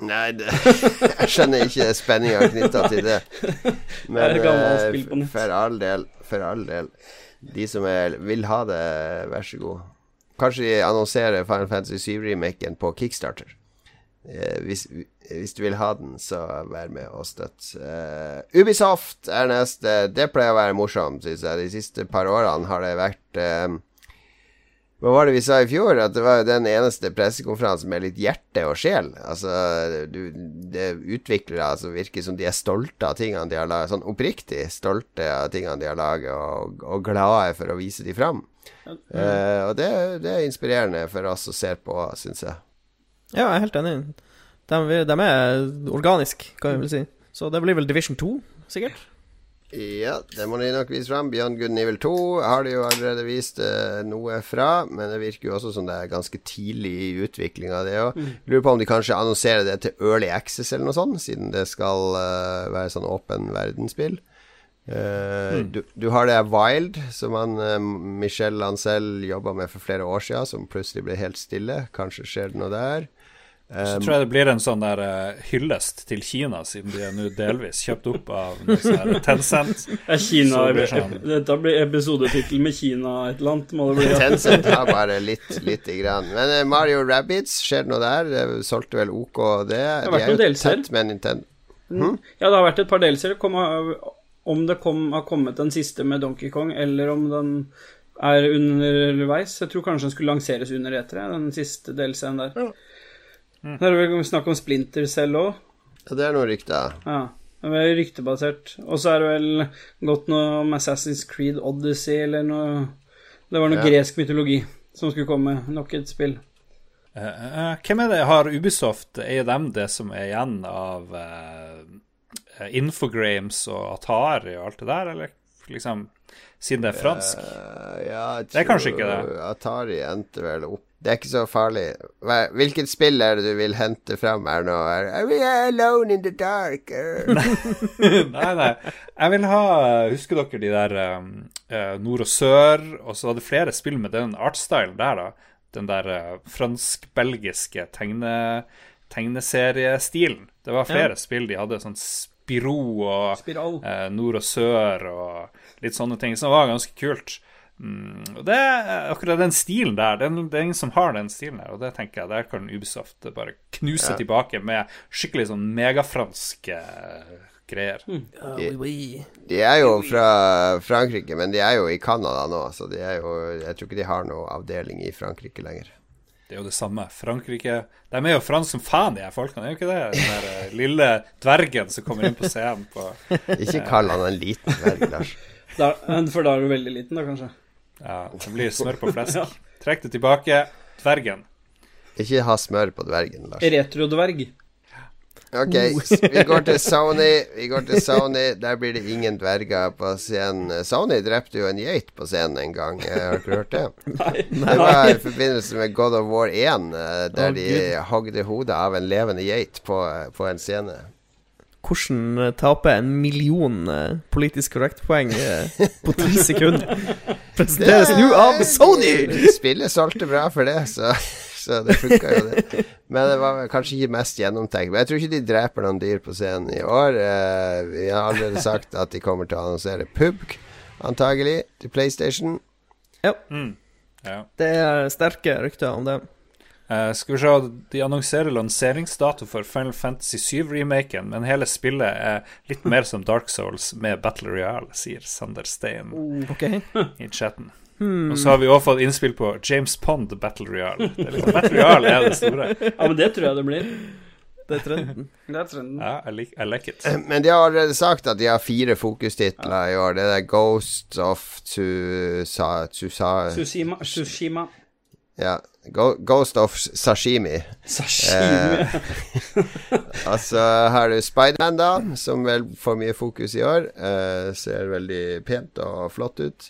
Nei, det, jeg skjønner ikke spenninga knytta til det. Men Det eh, for all del, for all del. De som er, vil ha det, vær så god. Kanskje de annonserer Final Fantasy 7-remaken på Kickstarter. Eh, hvis, hvis, du vil ha den, så vær med og støtt. Uh, Ubisoft er neste. Det pleier å være morsomt, syns jeg. De siste par årene har det vært uh, hva var det vi sa i fjor? At det var den eneste pressekonferansen med litt hjerte og sjel. Altså, du, det utviklere altså, virker som de er stolte av tingene de har laget. Sånn oppriktig stolte av tingene de har laget, og, og glade for å vise de fram. Uh, og det, det, er inspirerende for oss som ser på, syns jeg. Ja, jeg er helt enig. De, de er organiske, kan vi vel si. Så det blir vel Division 2, sikkert? Ja, det må de nok vise fram. Beyond Good Nivel 2 har de jo allerede vist eh, noe fra, men det virker jo også som det er ganske tidlig i utviklinga av det òg. Mm. Lurer på om de kanskje annonserer det til Early Access eller noe sånt, siden det skal uh, være sånn åpen verdensspill. Uh, mm. du, du, har det Wild, som han, Michel Lancel jobba med for flere år siden, som plutselig ble helt stille. Kanskje skjer det noe der. Så um, tror jeg det blir en sånn der uh, hyllest til Kina, siden de er nå delvis kjøpt opp av noe Tencent. Ja, Kina, blir sånn. Dette blir episodetittel med Kina et eller annet, må det bli. Tencent har bare litt, lite grann. Men uh, Mario Rabbits, skjer det noe der? Det solgte vel OK, det? Det har vært noen delser. Med Nintendo. Mm. Hm? Ja, det har vært et par delser. Om det kom, har kommet den siste med Donkey Kong, eller om den er underveis. Jeg tror kanskje den skulle lanseres under etere, den siste delscenen der. Ja. Mm. Det er vel snakk om Splinter selv òg. Ja, det er noe rykte. Ja. Det er ryktebasert. Og så er det vel gått noe om Assassin's Creed Odyssey eller noe Det var noe ja. gresk mytologi som skulle komme. Nok et spill. Uh, uh, hvem er det har Ubisoft? Er dem det som er igjen av uh, Infogrames og Atari og alt det der, eller liksom Siden det er fransk? ja, det er kanskje ikke det. Atari endte vel opp det er ikke så farlig. Hvilket spill er det du vil hente fram her nå? Are we alone in the dark? nei, nei. Jeg vil ha Husker dere de der um, uh, Nord og Sør? Og så var det flere spill med den artstyle der, da. Den der uh, fransk-belgiske tegne, tegneseriestilen. Det var flere ja. spill de hadde. Sånn Spiro og uh, Nord og Sør og litt sånne ting. Som var ganske kult. Mm, og det er Akkurat den stilen der, det er ingen som har den stilen der. Og det tenker jeg, der kan Ubisoft bare knuse ja. tilbake med skikkelig sånn megafranske greier. Mm. De, de, er jo fra Frankrike, men de er jo i Canada nå, så de er jo Jeg tror ikke de har noe avdeling i Frankrike lenger. Det er jo det samme. Frankrike De er jo franske som faen, de her folkene. Er jo ikke det? Den der eh, lille dvergen som kommer inn på scenen på Ikke kall han en liten dverg, Lars. Da, for da er du veldig liten, da, kanskje? Ja, det blir smør på flesk. ja. Trekk det tilbake. Dvergen. Ikke ha smør på dvergen, Lars. Retrodverg. Ok, vi går til Sony. Vi går til Sony Der blir det ingen dverger på scenen. Sony drepte jo en geit på scenen en gang. Har du hørt det? Nei, nei. Det var i forbindelse med God of War 1, eh, der oh, de hogde hodet av en levende geit på, på en scene hvordan eh, tape en million uh, politisk korrekt-poeng uh, på ti sekunder. Presenteres nå av Sony! Spillet solgte bra for det, så, så det funka jo, det. Men det var kanskje ikke mest gjennomtenkt. Men jeg tror ikke de dreper noen dyr på scenen i år. Vi har allerede sagt at de kommer til å annonsere PUBG, antagelig, til PlayStation. Ja. Mm. ja. Det er sterke rykter om det. Uh, skal vi se, De annonserer lanseringsdato for Final Fantasy 7-remaken, men hele spillet er litt mer som Dark Souls med Battle Royale, sier Sander Steen oh, okay. i chatten. Hmm. Og så har vi også fått innspill på James Pond Battle Royale. Det er liksom, Battle Royale er det store. ja, men det tror jeg det blir. Det er trenden. Det er trenden. Ja, I like, I like, it. Eh, men de har allerede sagt at de har fire fokustitler ja. i år. Det er Ghost of Tsusa, Tsusa, Tsushima. Tsushima. Ja. Ghost of Sashimi. Sashimi. Eh, altså har du Spiderman, da, som vel får mye fokus i år. Eh, ser veldig pent og flott ut.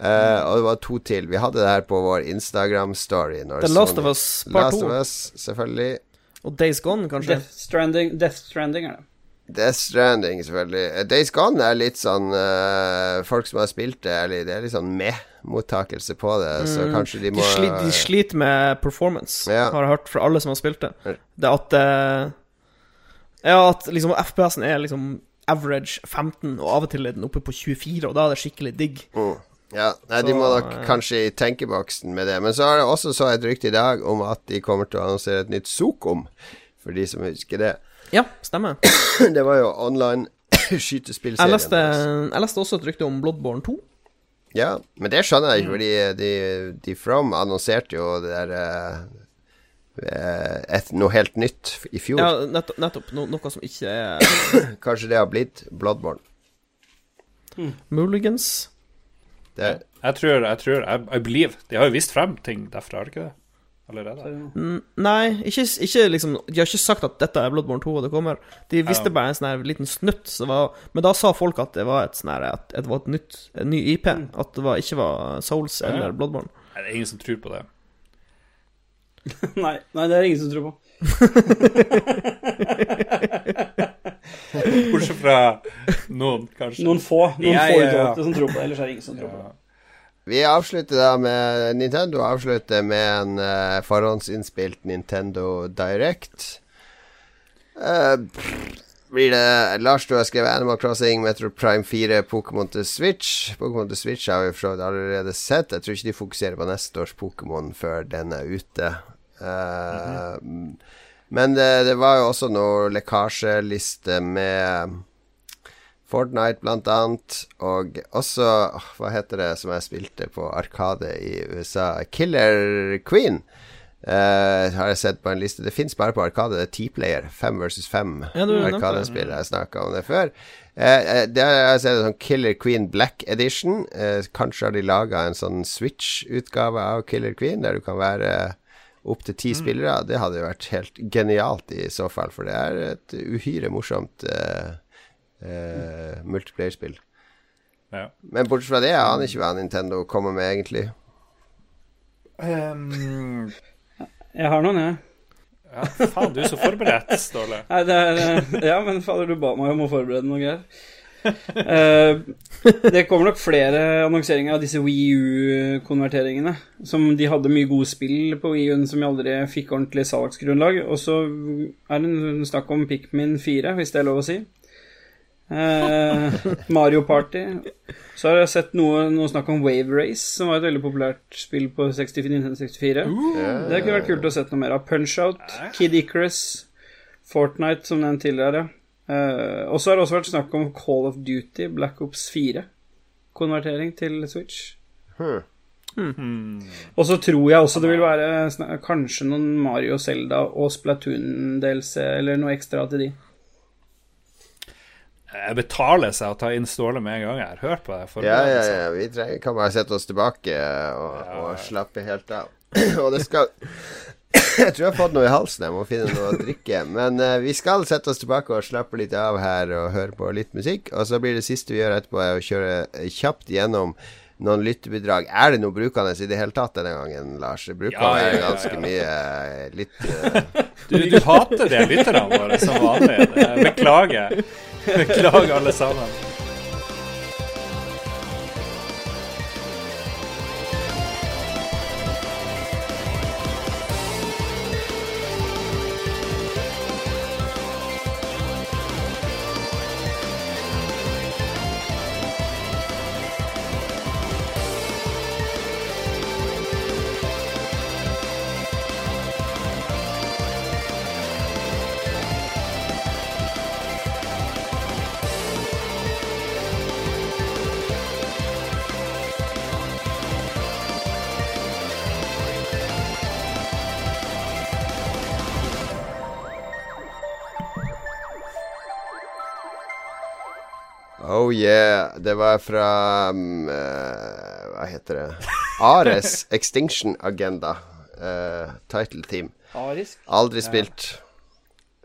Eh, og det var to til. Vi hadde det her på vår Instagram-story. The Last of Us Part 2. Last of Us, selvfølgelig. Og Days Gone, kanskje? Death Stranding, Death Stranding er det. Death Stranding, selvfølgelig. Eh, Days Gone er litt sånn uh, Folk som har spilt det, eller det er litt sånn med-mottakelse på det, mm. så kanskje de må De, sli, de sliter med performance, ja. har jeg hørt fra alle som har spilt det. Det at uh, Ja, at liksom FPS-en er liksom average 15, og av og til er den oppe på 24, og da er det skikkelig digg. Mm. Ja, nei, så, De må nok kanskje i tenkeboksen med det. Men så har jeg også så et rykte i dag om at de kommer til å annonsere et nytt Zokom, For de som husker det. Ja, stemmer. Det var jo online Jeg skytespillserien. leste, jeg leste også et rykte om Bloodborne 2. Ja, men det skjønner jeg ikke, fordi de, de From annonserte jo det der eh, et, Noe helt nytt i fjor. Ja, nettopp. nettopp no, noe som ikke er Kanskje det har blitt Bloodborne. muligens. Det, Jeg tror, jeg tror I, I believe. De har jo vist frem ting derfra, har de ikke det? Allerede? Nei, ikke, ikke liksom De har ikke sagt at dette er Bloodborne 2 og det kommer. De visste Ja. bare en sånn her liten snutt. Så var, men da sa folk at det var et sånn her At det var et nytt En ny IP. At det var, ikke var Souls Ja, ja. eller Bloodborne. Nei, det er ingen som tror på det. Nei, nei, det er ingen som tror på. Bortsett fra noen, kanskje. Noen få Noen Ja, få ja, ja. som tror på det, ellers er det ingen som tror på det. Vi avslutter da med Nintendo avslutter med en uh, forhåndsinnspilt Nintendo Direct. Uh, blir det Lars, du har skrevet Animal Crossing, Metro Prime 4, Pokémon til Switch. Pokémon til Switch har vi for allerede sett. Jeg tror ikke de fokuserer på neste års Pokémon før den er ute. Eh, Men det, det var jo også noe lekkasjeliste med Fortnite blant annet, og også Hva heter det som jeg spilte på Arkade i USA? Killer Queen. Uh, har jeg sett på en liste. Det fins bare på Arkade. Det er T-player. Fem versus fem Ja, Arkade-spill. Jeg snakka om det før. Uh, det har jeg sett sånn Killer Queen Black Edition. Uh, kanskje har de laga en sånn Switch-utgave av Killer Queen, der du kan være opptil ti spillere. Det hadde jo vært helt genialt i så fall, for det er et uhyre morsomt eh, eh, multiplayerspill. Ja. Men bortsett fra det, jeg aner ikke hva Nintendo kommer med, egentlig. Um, Jeg har noen, jeg. ja, faen, du er så forberedt, Ståle. Nei, det er eh, Ja, men fader, du ba meg om å forberede noe greier. Uh, det kommer nok flere annonseringer av disse Wii U-konverteringene. Som de hadde mye gode spill på Wii U-en som aldri fikk ordentlig salgsgrunnlag. Og så er det snakk om Pikmin 4, hvis det er lov å si. Eh, Mario Party. Så har jeg sett noe, noe snakk om Wave Race, som var et veldig populært spill på 64, Uh, 64. Det kunne vært kult å sett noe mer av. Punch-Out, Kid Icarus, Fortnite, som nevnt tidligere. Eh, og så har det også vært snakk om Call of Duty, Black Ops 4. Konvertering til Switch. Hmm. Og så tror jeg også det vil være kanskje noen Mario, Zelda og Splatoon-DLC, eller noe ekstra til de. Jeg betaler seg å ta inn Ståle med en gang jeg har hørt på det. Ja, ja, ja. Vi trenger, kan bare sette oss tilbake og, og slappe helt av. og det skal Jeg tror jeg har fått noe i halsen. Jeg må finne noe å drikke. Men uh, vi skal sette oss tilbake og slappe litt av her og høre på litt musikk. Og så blir det siste vi gjør etterpå, er å kjøre kjapt gjennom noen lyttebidrag. Er det noe brukende i det hele tatt denne gangen, Lars? Bruker Ja, ja, ja, ja. ganske mye eh, litt uh... Du, du hater det lytterne våre som vanlig. Beklager. Beklager, alle sammen. Det var fra um, eh, Hva heter det? Ares Extinction Agenda. Uh, title team. Arisk. Aldri spilt.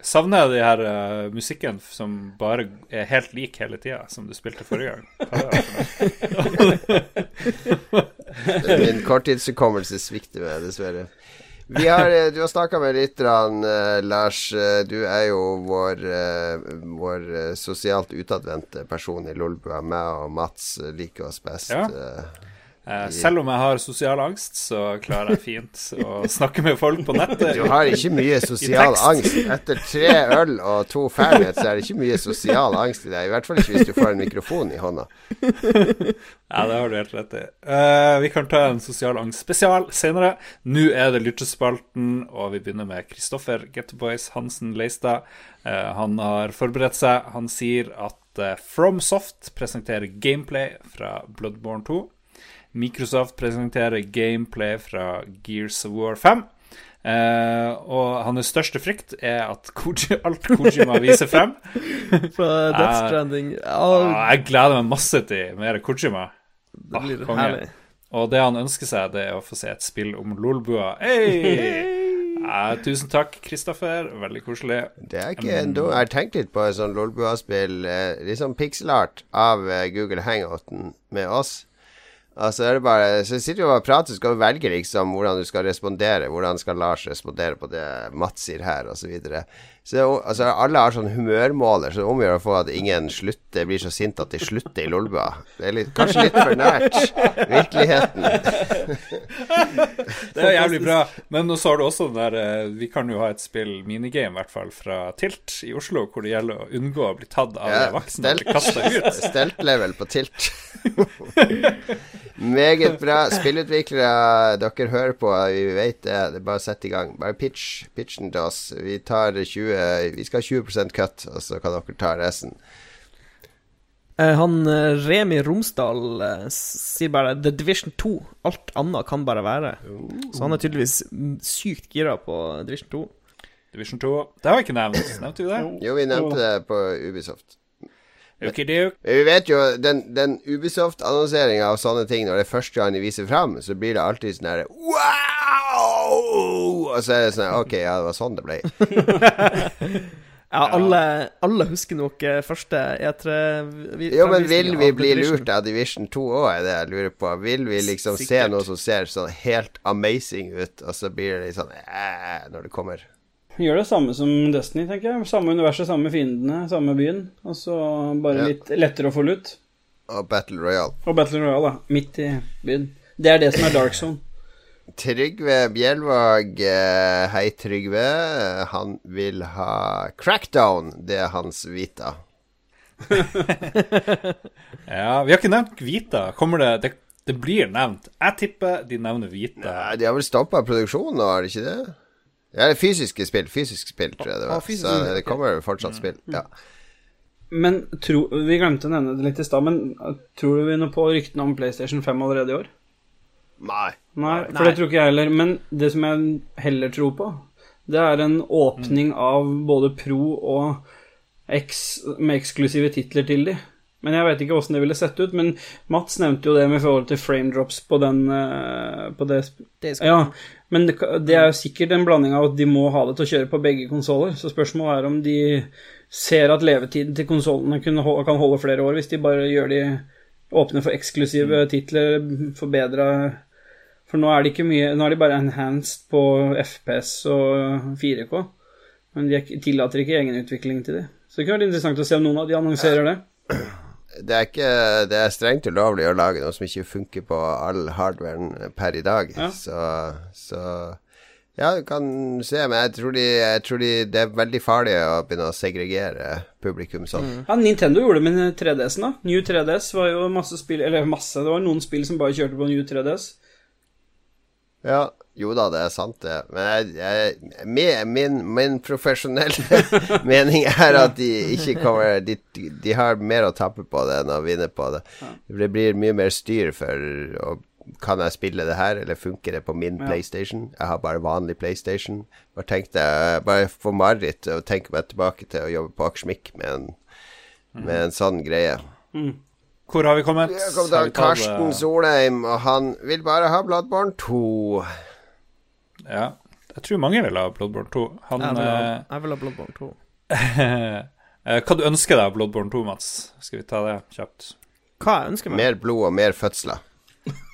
Savner jeg de her uh, musikken som bare er helt lik hele tida, som du spilte forrige gang? Min korttidshukommelse svikter meg, dessverre. Vi har, eh, du har snakka med lytterne, eh, Lars. Eh, Du er jo vår, vår sosialt utadvendte person i Lolbua. Meg og Mats liker oss best. Ja. Eh, selv om jeg har sosial angst, så klarer jeg fint å snakke med folk på nettet. Du har ikke mye sosial angst. Etter tre øl og to Fernet, så er det ikke mye sosial angst i deg. I hvert fall ikke hvis du får en mikrofon i hånda. Ja, det har du helt rett i. Uh, vi kan ta en sosial angst spesial senere. Nå er det Lyttespalten, og vi begynner med Kristoffer Gettoboys Hansen Leistad. Uh, han har forberedt seg. Han sier at uh, FromSoft presenterer gameplay fra Bloodborne 2. Microsoft presenterer gameplay fra Gears of War 5. Uh, og hans største frykt er at Koji, alt Kojima viser frem Fra Death Eh, Stranding. Ah, uh, Jeg gleder meg masse til mer Kojima. det blir ah, herlig. Og det han ønsker seg, det er å få se et spill om lolbua. Hey! Ja, tusen takk, Kristoffer. Veldig koselig. Det er ikke en dum Jeg har tenkt litt på et sånt Lolbua-spill, eh, litt sånn pixelart av eh, Google Hangouten med oss. Altså er det bare Så sitter du og prater, så skal du velge liksom hvordan du skal respondere. Hvordan skal Lars respondere på det Mats sier her, osv. Så, videre. Så altså, alle har sånn humørmåler, så det omgjør å få at ingen slutter blir så sint at de slutter i Lolbua. Det er litt, kanskje litt for nært virkeligheten. Det er jævlig bra. Men så har du også den der eh, Vi kan jo ha et spill, minigame i hvert fall, fra Tilt i Oslo, hvor det gjelder å unngå å bli tatt av Ja, voksne og bli kasta ut. Stelt-level på tilt. Meget bra. Spillutviklere, dere hører på, vi vet det. Det er bare å sette i gang. Bare pitch pitchen til oss. Vi tar 20 Vi skal ha 20 cut, og så kan dere ta resten. Eh, Han eh, Remi Romsdal eh, sier bare The Division 2. Alt annet kan bare være. Så han er tydeligvis sykt gira på Division 2. Division 2. Det har vi ikke nevnt. Nevnte vi det? Jo, vi nevnte det på Ubisoft. Vi vet jo, den, den Ubisoft-annonseringa av sånne ting, når det er første gang de viser fram, så blir det alltid sånn herre Wow! Og så er det sånn OK, ja, det var sånn det ble. Ja, alle, alle husker nok eh, første E3 vi- Jo, men vil vi bli Division. lurt av Division 2 òg, er det jeg lurer på. Vil vi liksom se noe som ser sånn helt amazing ut, og så blir det litt sånn eh, når det kommer? Gjør det samme som Destiny, tenker jeg. Samme universet, samme fiendene, samme byen. Og så bare Ja. litt lettere å få lut. Og Battle Royale. Og Battle Royale, da. Midt i byen. Det er det som er Dark Zone. Trygve Bjelvåg, eh, hei Trygve. Han vil ha Crackdown. Det er hans vita. Ja, vi har ikke nevnt Vita. Kommer det Det, det blir nevnt. Jeg tipper de nevner Vita. Nei, de har vel stoppa produksjonen nå, har de ikke det? Ja, det er fysiske spill. Fysiske spill, tror jeg det Ah, var. fysiske Så det kommer fortsatt spill. Ja. Men tro, Vi glemte å nevne det litt i stad, men tror du vi noe på ryktene om PlayStation 5 allerede i år? Nei. Nei, for Nei. det tror ikke jeg heller. Men det som jeg heller tror på, det er en åpning av både Pro og X med eksklusive titler til de. Men jeg vet ikke åssen det ville sett ut. Men Mats nevnte jo det med forhold til frame drops på den eh, På det Det Ja, men det, det er jo sikkert en blanding av at de må ha det til å kjøre på begge konsoller. Så spørsmålet er om de ser at levetiden til konsollene kan holde flere år hvis de bare gjør de åpne for eksklusive titler, forbedra For nå er de ikke mye Nå er de bare enhanced på FPS og 4K. Men de er tillater ikke egenutvikling til de. Så det kunne vært interessant å se om noen av de annonserer det. Det er ikke Det er strengt ulovlig å lage noe som ikke funker på all hardwaren per i dag. Ja. Så, så Ja, du kan se, men jeg tror, de, jeg tror de, det er veldig farlig å begynne å segregere publikum sånn. Ja, Nintendo gjorde det med 3DS-en, da. New 3DS var jo masse spill Eller masse, det var noen spill som bare kjørte på New 3DS. Ja, jo da, det er sant, det. Men jeg, jeg, med, min, min profesjonelle mening er at de ikke kommer de, de har mer å tape på det enn å vinne på det. Det blir mye mer styr for å kan jeg spille det her, eller funker det på min Ja. PlayStation? Jeg har bare vanlig PlayStation. Bare tenkte jeg Bare få mareritt og tenke meg tilbake til å jobbe på Akersmik med, en- med en sånn greie. Hvor har vi kommet? Vi har kommet til Karsten Solheim, og han vil bare ha Bloodborne 2. Ja. Jeg tror mange vil ha Bloodborne 2. Han Jeg vil ha, eh, jeg vil ha Bloodborne 2. eh, Hva du ønsker deg av Bloodborne 2, Mats? Skal vi ta det kjapt? Hva jeg ønsker meg? Mer blod og mer fødsler.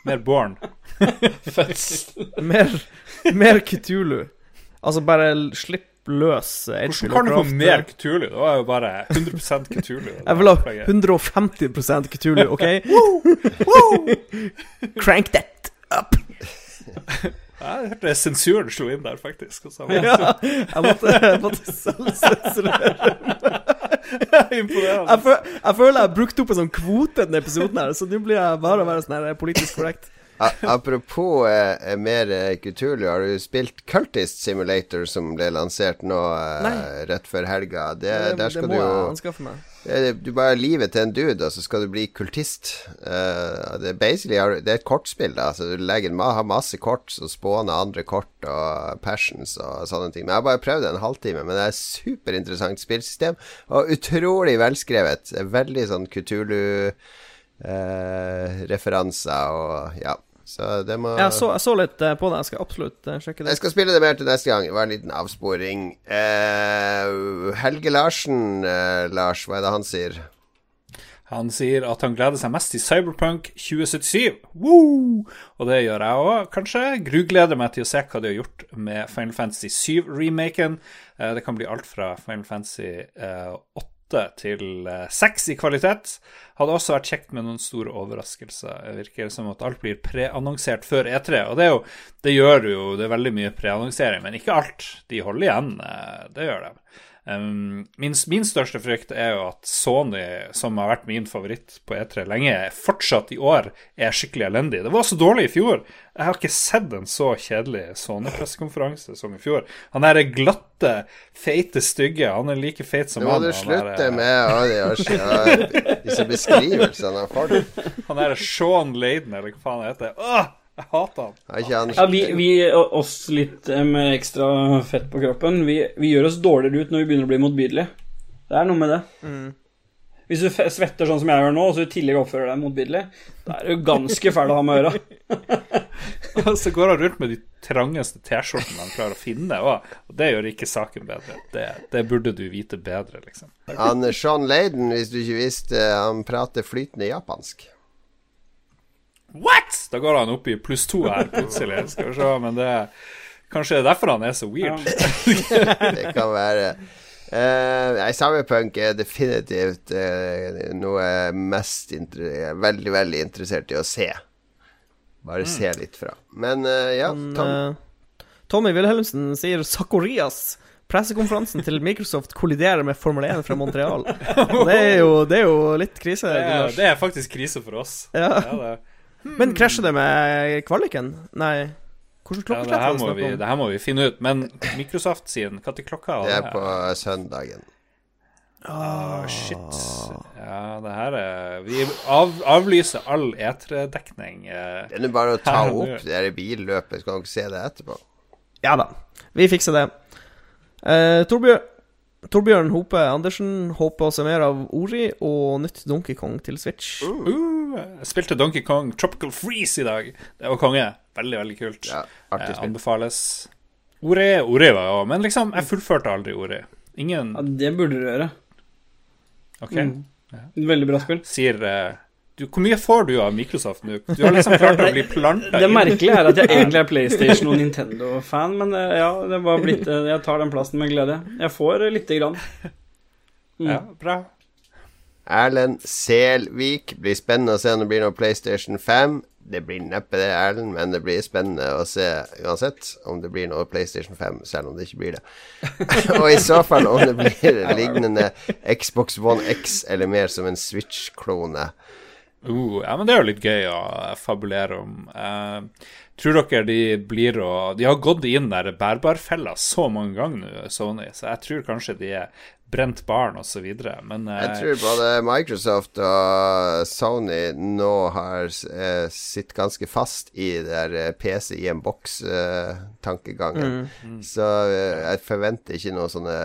Mer Born. Fødsel. Mer, mer Kitulu. Altså, bare slipp løs Hvordan kan du få mer Kutulu? Det var jo bare 100 Kutulu. Jeg vil ha 150% Cthulhu, OK? Crank that up! Jeg hørte sensuren slo inn der, faktisk. Var Ja, jeg måtte, jeg måtte selvsensurere. jeg imponerende. Jeg, føl, jeg føler jeg brukte opp en sånn kvote i denne episoden her, så nå blir jeg bare å være sånn her politisk korrekt. Apropos eh, mer kulturlig har du spilt Cultist Simulator, som ble lansert nå eh, rett før helga? Det, Det, der det må du jeg anskaffe meg. Eh, Du bare er livet til en dude, og så skal du bli kultist. Eh, det, er det er et kortspill, da. Så du legger, har masse kort som spåner andre kort og passions og sånne ting. Men jeg har bare prøvd det en halvtime. Men det er et superinteressant spillsystem, og utrolig velskrevet. Veldig sånn Kutulu-referanser og ja. Så det må Jeg så, jeg så litt eh, på det. Jeg skal absolutt eh, sjekke det. Jeg skal spille det mer til neste gang. Det var en liten avsporing. Uh, Helge Larsen, uh, Lars, hva er det han sier? Han sier at han gleder seg mest til Cyberpunk 2077. Woo! Og det gjør jeg òg, kanskje. Grugleder meg til å se hva de har gjort med Final Fantasy 7-remaken. Det kan bli alt fra Final Fantasy 8 åtte til eh, seks i kvalitet. Hadde også vært kjekt med noen store overraskelser. Eh, det virker som at alt blir preannonsert før E3. Og det, er jo, det gjør jo, det er veldig mye preannonsering, men ikke alt. De holder igjen, eh, det gjør de. Um, min, min største frykt er jo at Sony, som har vært min favoritt på E3 lenge, fortsatt i år er skikkelig elendig. Det var så dårlig i fjor. Jeg har ikke sett en så kjedelig Sony-pressekonferanse som i fjor. Han er glatte, feite, stygge. Han er like feit som Nå må han, du han slutte er- med disse beskrivelsene av folk. Han er Sean Laden, eller hva faen han heter. Åh, jeg hater han. Jeg ikke Ja, vi, vi oss litt eh, med ekstra fett på kroppen, vi, vi gjør oss dårligere ut når vi begynner å bli motbydelige. Det er noe med det. Hvis du svetter sånn som jeg gjør nå, og så i tillegg oppfører deg motbydelig, da er du ganske fæl å ha med å gjøre. Og så går han rundt med de trangeste T-skjortene han klarer å finne, og og det gjør ikke saken bedre. Det, det burde du vite bedre, liksom. Han Sean Laden, hvis du ikke visste, han prater flytende japansk. What?! Da går han opp i pluss to her plutselig. Skal vi se, men det Kanskje det er derfor han er så weird. Det kan være. Uh, nei, Cyberpunk er definitivt uh, noe jeg er mest inter er veldig, veldig interessert i å se. Bare se litt fra. Men uh, ja, Men, Tom. eh, Tommy Wilhelmsen sier Sakorias. Pressekonferansen til Microsoft kolliderer med Formel 1 fra Montreal. Det er jo, det er jo litt krise. Det er, det er faktisk krise for oss. Ja. Ja, det, Men krasjer det med kvaliken? Nei. Hvordan ja, det, her er vi, det her må vi finne ut. Men Microsoft sin Når klokka det er på søndagen. Ah, shit. Ja, det her er Vi av, avlyser all E3-dekning. eh. Det er nå bare å ta Her, opp det der billøpet, så kan dere se det etterpå. Ja da. Vi fikser det. Eh, Torbjørn, Torbjørn Hope Andersen håper å se mer av Ori og nytt Donkey Kong til Switch. Uh, jeg spilte Donkey Kong Tropical Freeze i dag. Det var konge. Veldig, veldig kult. Ja, artig Eh, spill. anbefales. Ore, Ore var jo Men liksom, jeg fullførte aldri Ore. Ingen Ja, det burde du gjøre. OK. Mm. Veldig bra spill. Sier eh, du, Hvor mye får du av Microsoft nå? Du har liksom klart å bli planta Det merkelige er at jeg egentlig er PlayStation og Nintendo-fan, men eh, ja, det var blitt eh, Jeg tar den plassen med glede. Jeg får lite grann. Ja, bra. Erlend Selvik. Blir spennende å se om det blir noe PlayStation 5. Det blir neppe det, Erlend, men det blir spennende å se uansett om det blir noe PlayStation 5, selv om det ikke blir det. Og i så fall om det blir lignende Xbox One X, eller mer som en Switch-klone. Uh, ja, men det er jo litt gøy å fabulere om. Uh, tror dere de blir å De har gått inn der bærbarfella så mange ganger nå, Sony, så jeg tror kanskje de er brent barn videre, men eh, Jeg tror både Microsoft og Sony nå har eh, sitt ganske fast i der eh, PC i en boks-tankegangen. Så eh, jeg forventer ikke noen sånne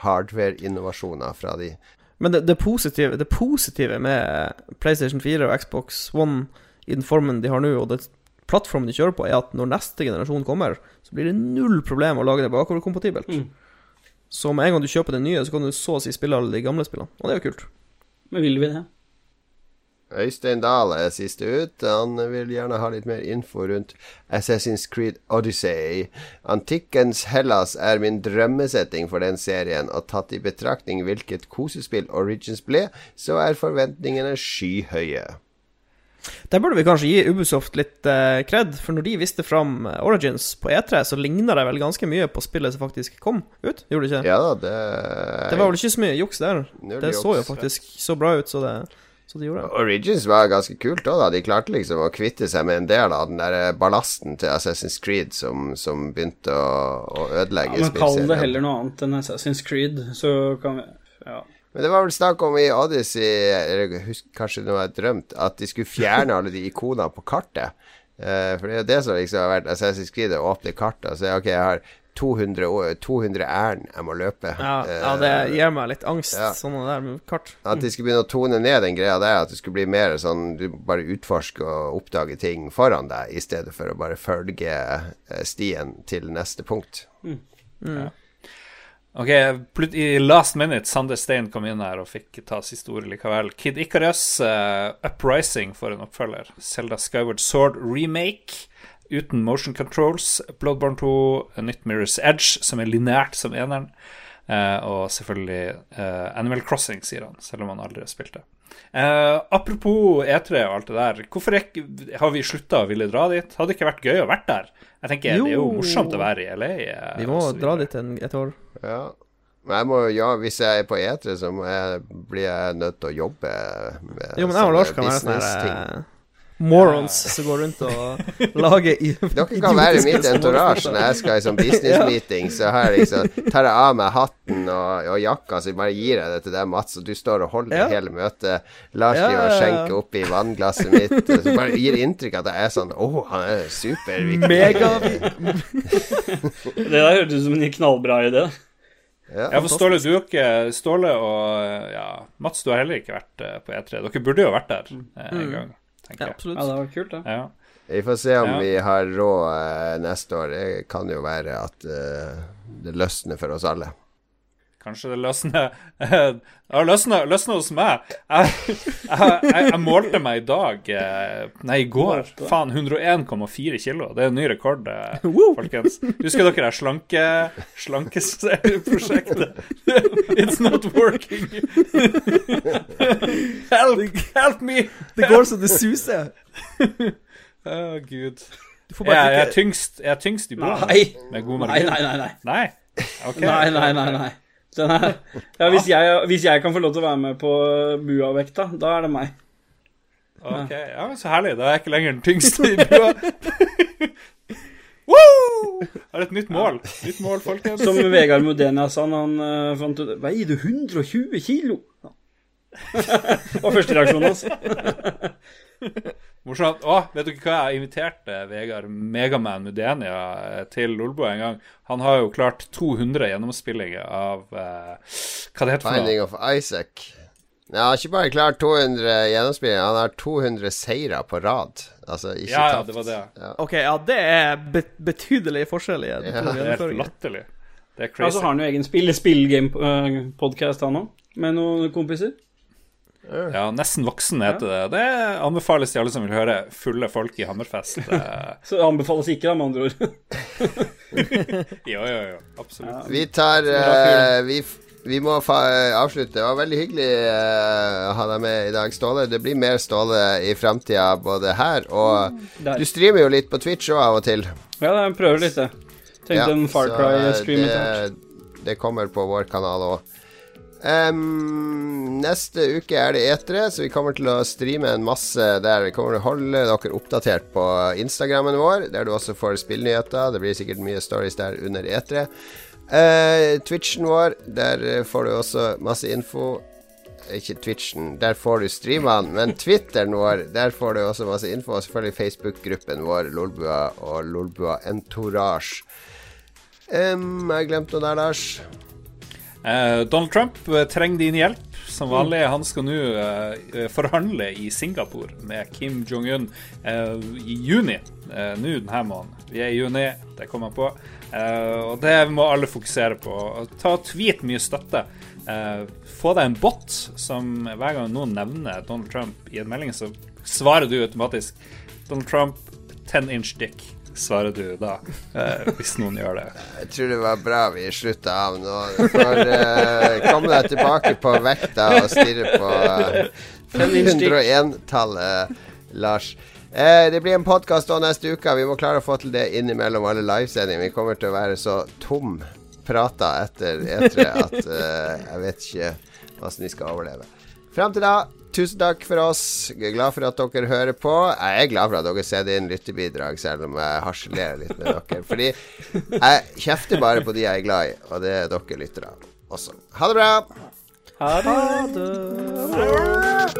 hardware-innovasjoner fra de. Men det, det, positive, det positive med PlayStation 4 og Xbox One i den formen de har nå, og den plattformen de kjører på, er at når neste generasjon kommer, så blir det null problem å lage det bakoverkompatibelt. Mm. Så med en gang du kjøper det nye, så kan du så å si spille alle de gamle spillene. Og det er jo kult. Men vil vi det? Øystein Dahl er siste ut. Han vil gjerne ha litt mer info rundt Assassin's Creed Odyssey. Antikkens Hellas er min drømmesetting for den serien, og tatt i betraktning hvilket kosespill Origins ble, så er forventningene skyhøye. Der burde vi kanskje gi Ubisoft litt uh, cred, for når de viste fram eh, Origins på E3, så ligna det vel ganske mye på spillet som faktisk kom ut, gjorde det ikke? Ja da, det Det var vel ikke så mye juks der? Null Det så jo faktisk så bra ut, så det, så det gjorde det. Origins var ganske kult òg, da. De klarte liksom å kvitte seg med en del av den der ballasten til Assassin's Creed som, som begynte å, å ødelegge Ja, men kall det heller noe annet enn Assassin's Creed, så kan vi Ja. Men det var vel snakk om i Odyssey, eller husk, kanskje det var drømt, at de skulle fjerne alle de ikonene på kartet. Uh, for det er jo det som liksom har vært Assassin's Creed, å åpne kartet og si ok, jeg har 200, å- 200 ærend jeg må løpe. Ja, Eh, ja, det gir meg litt angst, ja. sånne der med kart. At de skulle begynne å tone ned den greia der, at det skulle bli mer sånn du bare utforsker og oppdager ting foran deg, i stedet for å bare følge eh, stien til neste punkt. Ok, i last minute Sander Stein kom inn her og fikk ta siste ordet likevel. Kid Icarus, uh, Uprising for en oppfølger. Zelda Skyward Sword remake uten motion controls. Bloodborne 2, A Nytt Mirror's Edge, som er lineært som eneren. Eh, og selvfølgelig eh, Animal Crossing, sier han, selv om han aldri har spilt det. Eh, apropos E3 og alt det der, hvorfor ikke, har vi slutta å ville dra dit? Hadde det ikke vært gøy å være der? Jeg tenker Det er jo Jo. morsomt å være i LA. Vi må dra dit en, et år. Ja. Men jeg må, ja, hvis jeg er på E3, så må jeg, blir jeg nødt til å jobbe med Jo, men jeg og Lars kan være morons som går rundt og lager idiotiske Dere kan være mitt entourage når jeg skal i sånn business meeting. Så her liksom tar jeg av meg hatten og, og jakka, så bare gir jeg det til deg, Mats, og du står og holder Ja. hele møtet. Lars Ja, driver ja, ja, ja. skjenker oppi vannglasset mitt. og Så bare gir inntrykk av at jeg er sånn Å, han er superviktig. mega Det der hørtes ut som en knallbra idé. Ja. For Ståle, du har ikke Ståle og ja, Mats, du har heller ikke vært eh, på E3. Dere burde jo vært der eh, en Mm. Gang, Ja, absolutt. jeg. Ja, det var kult, det. Ja. Vi får se om Ja. vi har råd eh, neste år. Det kan jo være at eh, det løsner for oss alle. Kanskje det løsner Det løsna løsna hos meg. Jeg, jeg, jeg, jeg målte meg i dag eh, Nei, i går. Faen, 101,4 kilo. Det er en ny rekord, eh, folkens. Husker dere det slanke slankeprosjektet? It's not working. Help, help me! Det går så det suser. Å, gud. Du får Jeg, jeg, er tyngst, jeg er tyngst i. Nei. Med god Nei, margin. nei, nei. nei. Nei? okay. Nei, nei, nei, nei. Er, ja, hvis, jeg, hvis jeg kan få lov til å være med på Bua-vekta, da er det meg. Ok, ja, Så herlig. Da er jeg ikke lenger den tyngste i bua. Woo! det et nytt mål. Nytt mål, folkens. Som Vegard Modena sa han uh, fant ut Veier du 120 kilo? Det var første reaksjonen hans. Morsomt. Å, vet dere hva? Jeg inviterte Vegard Megaman Mudenia eh, til Lolbo en gang. Han har jo klart 200 gjennomspillinger av uh, Hva det heter for noe? Finding of Isaac. Ja, ikke bare klart 200 gjennomspillinger, han har 200 seire på rad. Altså ikke Ja, ja, det var det. Ok, ja, det er be betydelig forskjell i Ja, Det er helt latterlig. Det er Ja, så har han jo egen spill, spillgame-podkast, han òg, med noen kompiser. Ja, Nesten voksen heter det. Det anbefales til alle som vil høre fulle folk i Hammerfest. Eh, Så det anbefales ikke, da, med andre ord. Jo, jo, jo. Absolutt. Vi tar uh, vi, vi må fa avslutte. Det var veldig hyggelig eh, å ha deg med i dag, Ståle. Det blir mer Ståle i framtida, både her og Der. Du streamer jo litt på Twitch òg av og til. Ja, jeg prøver litt, det. Tenkte Ja, en Far Cry-stream det, etter hvert. det kommer på vår kanal òg. Neste uke er det etere, så vi kommer til å streame en masse der. Vi kommer til å holde dere oppdatert på Instagrammen vår, der du også får spillnyheter. Det blir sikkert mye stories der under etere. Uh, Twitchen vår, der eh, får du også masse info. Ikke Twitchen, der får du streamene, men Twitteren vår, der får du også masse info. Og selvfølgelig Facebook-gruppen vår, Lolbua og Lolbua Entourage. Um, jeg glemte noe der, Lars. Eh, Donald Trump eh, trenger din hjelp. Som vanlig. Han skal nå uh, forhandle i Singapore med Kim Jong-un uh, i juni. Nå denne måneden. Vi er i juni, det kommer jeg på. Og det må alle fokusere på. Ta Tweet mye støtte. få deg en bot som hver gang noen nevner Donald Trump i en melding, så svarer du automatisk Donald Trump, 10 inch dick. Svarer du da, eh, hvis noen gjør det. Jeg tror det var bra vi slutta av nå. For uh, kom deg tilbake på vekta og stirre på uh, 101-tallet, Lars. Eh, det blir en podkast neste uke. Vi må klare å få til det innimellom alle livesendingene. Vi kommer til å være så tom prata etter E3 at eh, jeg vet ikke åssen vi skal overleve. Fram til da Tusen takk for oss. Jeg er glad for at dere hører på. Jeg er glad for at dere sender inn lyttebidrag, selv om jeg harselerer litt med dere. Fordi jeg kjefter bare på de jeg er glad i, og det er dere lyttere også. Ha det bra. Ha det. Ha det.